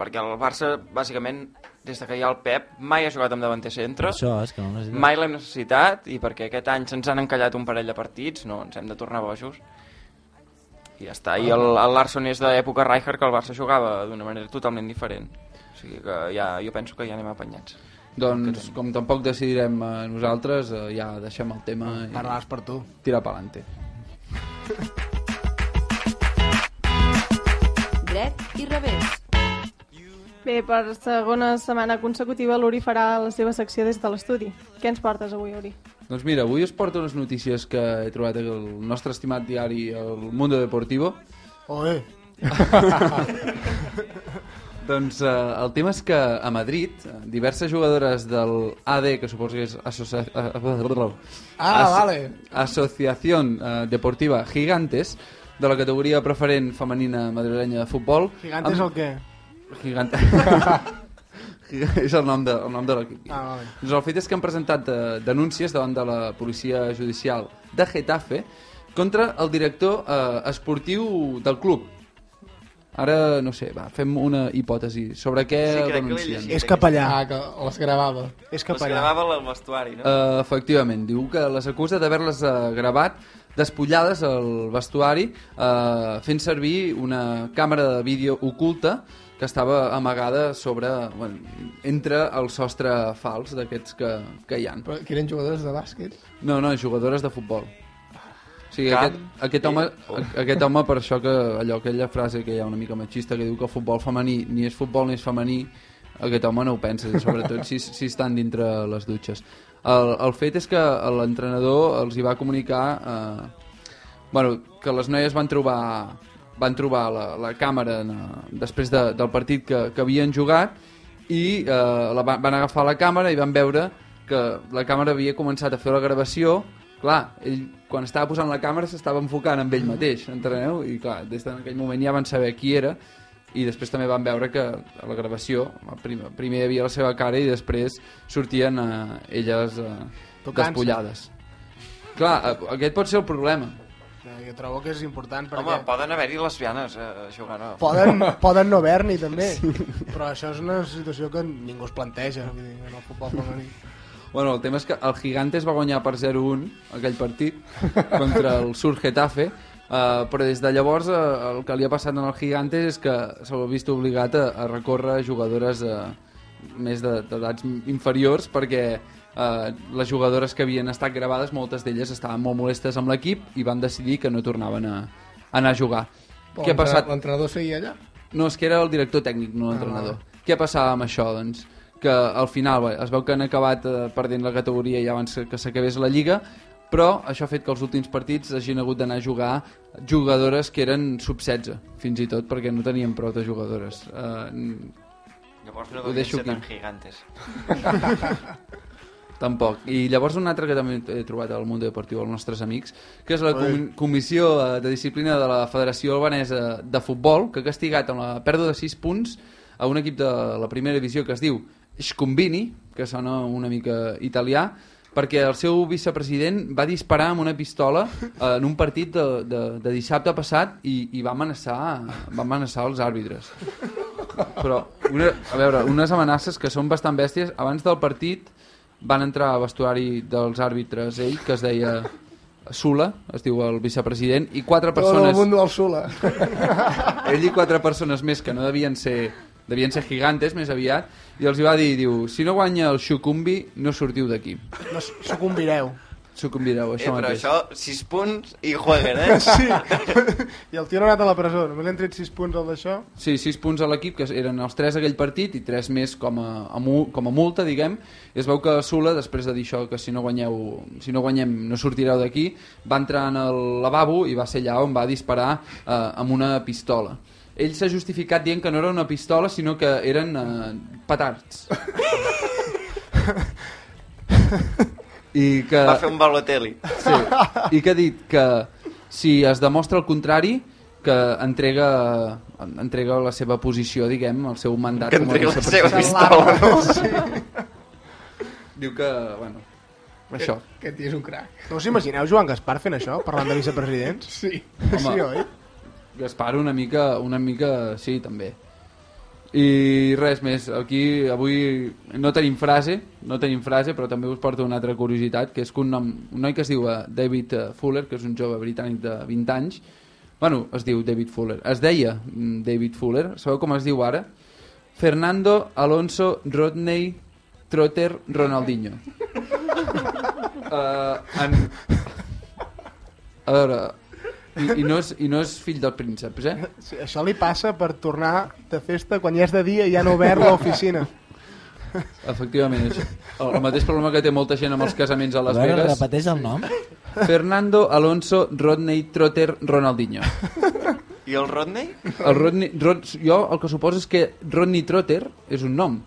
Speaker 8: Perquè el Barça, bàsicament, des de que hi ha el Pep, mai ha jugat amb davanter centre.
Speaker 6: Això és que no ho necessita.
Speaker 8: Mai l'hem necessitat i perquè aquest any se'ns han encallat un parell de partits, no, ens hem de tornar bojos. I ja està. I el, el Larson és d'època Rijkaard que el Barça jugava d'una manera totalment diferent. O sigui que ja, jo penso que ja anem apanyats.
Speaker 5: Doncs, com tampoc decidirem eh, nosaltres, eh, ja deixem el tema i
Speaker 10: Parlaràs per tu.
Speaker 5: tirar pa'lante.
Speaker 13: Dret i revés.
Speaker 4: Bé, per segona setmana consecutiva l'Uri farà la seva secció des de l'estudi. Què ens portes avui, Uri?
Speaker 5: Doncs mira, avui us porto unes notícies que he trobat al nostre estimat diari El Mundo Deportivo.
Speaker 10: Oe.
Speaker 5: doncs eh, el tema és que a Madrid diverses jugadores del AD, que suposo que és Asocia...
Speaker 7: Ah, vale.
Speaker 5: Associación eh, Deportiva Gigantes, de la categoria preferent femenina madrilenya de futbol.
Speaker 10: Gigantes el què?
Speaker 5: Gigante. és el nom de, el nom de l'equip.
Speaker 10: Ah, vale.
Speaker 5: Doncs el fet és que han presentat eh, denúncies davant de la policia judicial de Getafe contra el director eh, esportiu del club. Ara, no sé, va, fem una hipòtesi. Sobre què
Speaker 8: Sí, crec que
Speaker 5: denuncien?
Speaker 8: llegit,
Speaker 10: És capellà.
Speaker 7: Ah, que les gravava.
Speaker 10: És capellà.
Speaker 8: gravava al vestuari, no?
Speaker 5: Uh, efectivament, diu que les acusa d'haver-les uh, gravat despullades al vestuari uh, fent servir una càmera de vídeo oculta que estava amagada sobre, bueno, entre el sostre fals d'aquests que, que hi han.
Speaker 7: Però que eren jugadors de bàsquet.
Speaker 5: No, no, jugadores de futbol. O sigui,
Speaker 8: Camp,
Speaker 5: aquest, aquest, home, aquest home, per això que allò, aquella frase que hi ha una mica machista que diu que el futbol femení ni és futbol ni és femení, aquest home no ho pensa, sobretot si, si estan dintre les dutxes. El, el fet és que l'entrenador els hi va comunicar eh, bueno, que les noies van trobar van trobar la, la càmera en, eh, després de, del partit que, que havien jugat i eh, la, van agafar la càmera i van veure que la càmera havia començat a fer la gravació clar, ell quan estava posant la càmera s'estava enfocant amb ell mateix, enteneu? I clar, des d'aquell moment ja van saber qui era i després també van veure que a la gravació primer, primer hi havia la seva cara i després sortien eh, elles eh, despullades. Clar, eh, aquest pot ser el problema.
Speaker 10: Eh, Jo trobo que és important perquè...
Speaker 8: Home, poden haver-hi lesbianes eh, jugant a...
Speaker 10: Poden, poden no haver-n'hi també, sí. però això és una situació que ningú es planteja vull dir, en el futbol femení.
Speaker 5: Bueno, el tema és que el Gigantes va guanyar per 0-1 aquell partit contra el Sur Getafe, uh, però des de llavors uh, el que li ha passat en el Gigantes és que s'ha vist obligat a, a recórrer a jugadores uh, més de- d'edats inferiors perquè eh, les jugadores que havien estat gravades, moltes d'elles estaven molt molestes amb l'equip i van decidir que no tornaven a, a anar a jugar.
Speaker 7: Però
Speaker 5: Què ha passat?
Speaker 7: L'entrenador seguia allà?
Speaker 5: No, és que era el director tècnic, no l'entrenador. Què passava amb això, doncs? Que al final bé, es veu que han acabat eh, perdent la categoria ja abans que s'acabés la Lliga, però això ha fet que els últims partits hagin hagut d'anar a jugar jugadores que eren sub-16, fins i tot, perquè no tenien prou de jugadores. Uh,
Speaker 8: Llavors no
Speaker 5: Ho deixo
Speaker 8: ser
Speaker 5: aquí.
Speaker 8: tan gigantes.
Speaker 5: Tampoc. I llavors un altre que també he trobat al Mundo Deportiu, els nostres amics, que és la com Comissió de Disciplina de la Federació Albanesa de Futbol, que ha castigat amb la pèrdua de 6 punts a un equip de la primera divisió que es diu Scombini, que sona una mica italià, perquè el seu vicepresident va disparar amb una pistola en un partit de, de, de dissabte passat i, i va, amenaçar, va amenaçar els àrbitres. Però, una, a veure, unes amenaces que són bastant bèsties. Abans del partit van entrar al vestuari dels àrbitres ell, que es deia Sula, es diu el vicepresident, i quatre
Speaker 7: Todo el
Speaker 5: persones...
Speaker 7: mundo al Sula.
Speaker 5: ell i quatre persones més que no devien ser devien ser gigantes més aviat i els hi va dir, diu, si no guanya el Xucumbi no sortiu d'aquí
Speaker 10: No, sucumbireu.
Speaker 5: Sucumbireu,
Speaker 8: Eh,
Speaker 5: això
Speaker 8: però
Speaker 5: mateix
Speaker 8: això, 6 punts i jueguen, eh?
Speaker 10: Sí. I el tio no ha anat a la presó. Només li han tret 6 punts al d'això.
Speaker 5: Sí, 6 punts a l'equip, que eren els 3 d'aquell partit i 3 més com a, a mu- com a multa, diguem. I es veu que Sula, després de dir això, que si no, guanyeu, si no guanyem no sortireu d'aquí, va entrar en el lavabo i va ser allà on va disparar eh, amb una pistola. Ell s'ha justificat dient que no era una pistola, sinó que eren eh, petards. I que...
Speaker 8: Va fer un balotelli.
Speaker 5: Sí, i que ha dit que si es demostra el contrari que entrega, entrega la seva posició, diguem, el seu mandat
Speaker 8: Que
Speaker 5: com a
Speaker 8: entrega la seva pistola, no?
Speaker 10: Sí.
Speaker 5: Diu que, bueno, això.
Speaker 10: Aquest tio és un crac. No us imagineu Joan Gaspar fent això, parlant de vicepresidents?
Speaker 7: Sí.
Speaker 5: Home,
Speaker 10: Sí, oi?
Speaker 5: Gaspar una mica, una mica, sí, també. I res més, aquí avui no tenim frase, no tenim frase, però també us porto una altra curiositat, que és que un, nom, un noi que es diu eh, David eh, Fuller, que és un jove britànic de 20 anys, bueno, es diu David Fuller, es deia mm, David Fuller, sabeu com es diu ara? Fernando Alonso Rodney Trotter Ronaldinho. uh, en... A veure, i, i, no és, i no és fill dels prínceps, eh?
Speaker 10: Sí, això li passa per tornar de festa quan ja és de dia i ja han obert l'oficina.
Speaker 5: Efectivament, això. El, el mateix problema que té molta gent amb els casaments a
Speaker 6: A
Speaker 5: Las
Speaker 6: veure,
Speaker 5: Vegas.
Speaker 6: repeteix el nom.
Speaker 5: Fernando Alonso Rodney Trotter Ronaldinho.
Speaker 8: I el Rodney?
Speaker 5: El Rodney, Rod, jo el que suposo és que Rodney Trotter és un nom,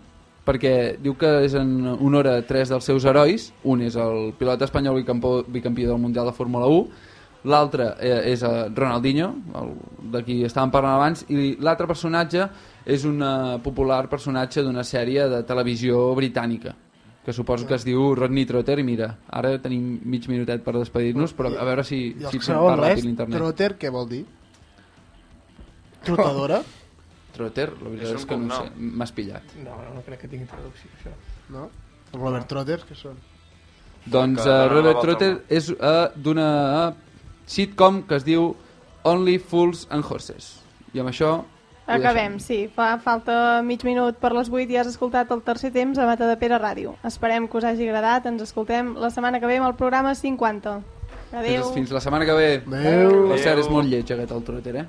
Speaker 5: perquè diu que és en honor a tres dels seus herois, un és el pilot espanyol bicampió, bicampió del Mundial de Fórmula 1, l'altre eh, és eh, Ronaldinho, el, de qui estàvem parlant abans, i l'altre personatge és un eh, popular personatge d'una sèrie de televisió britànica que suposo que es diu Rodney Trotter i mira, ara tenim mig minutet per despedir-nos però a veure si,
Speaker 10: I
Speaker 5: si se'n
Speaker 10: anglès,
Speaker 5: ràpid l'internet
Speaker 10: trotter, què vol dir? Trotadora?
Speaker 5: Trotter, la veritat
Speaker 10: És
Speaker 5: és, que no sé, m'has pillat.
Speaker 10: No, no, no crec que tingui traducció, això. No? Robert Trotters, que són?
Speaker 5: Doncs uh, Robert Trotter és uh, d'una uh, sitcom que es diu Only Fools and Horses. I amb això...
Speaker 4: Acabem, sí. Fa falta mig minut per les 8 i has escoltat el tercer temps a Mata de Pere Ràdio. Esperem que us hagi agradat. Ens escoltem la setmana que ve amb el programa 50.
Speaker 5: deixem.
Speaker 4: Adéu.
Speaker 5: Fins, fins la setmana que ve.
Speaker 10: Adéu.
Speaker 5: Per cert, és molt lleig aquest el Trotter, eh?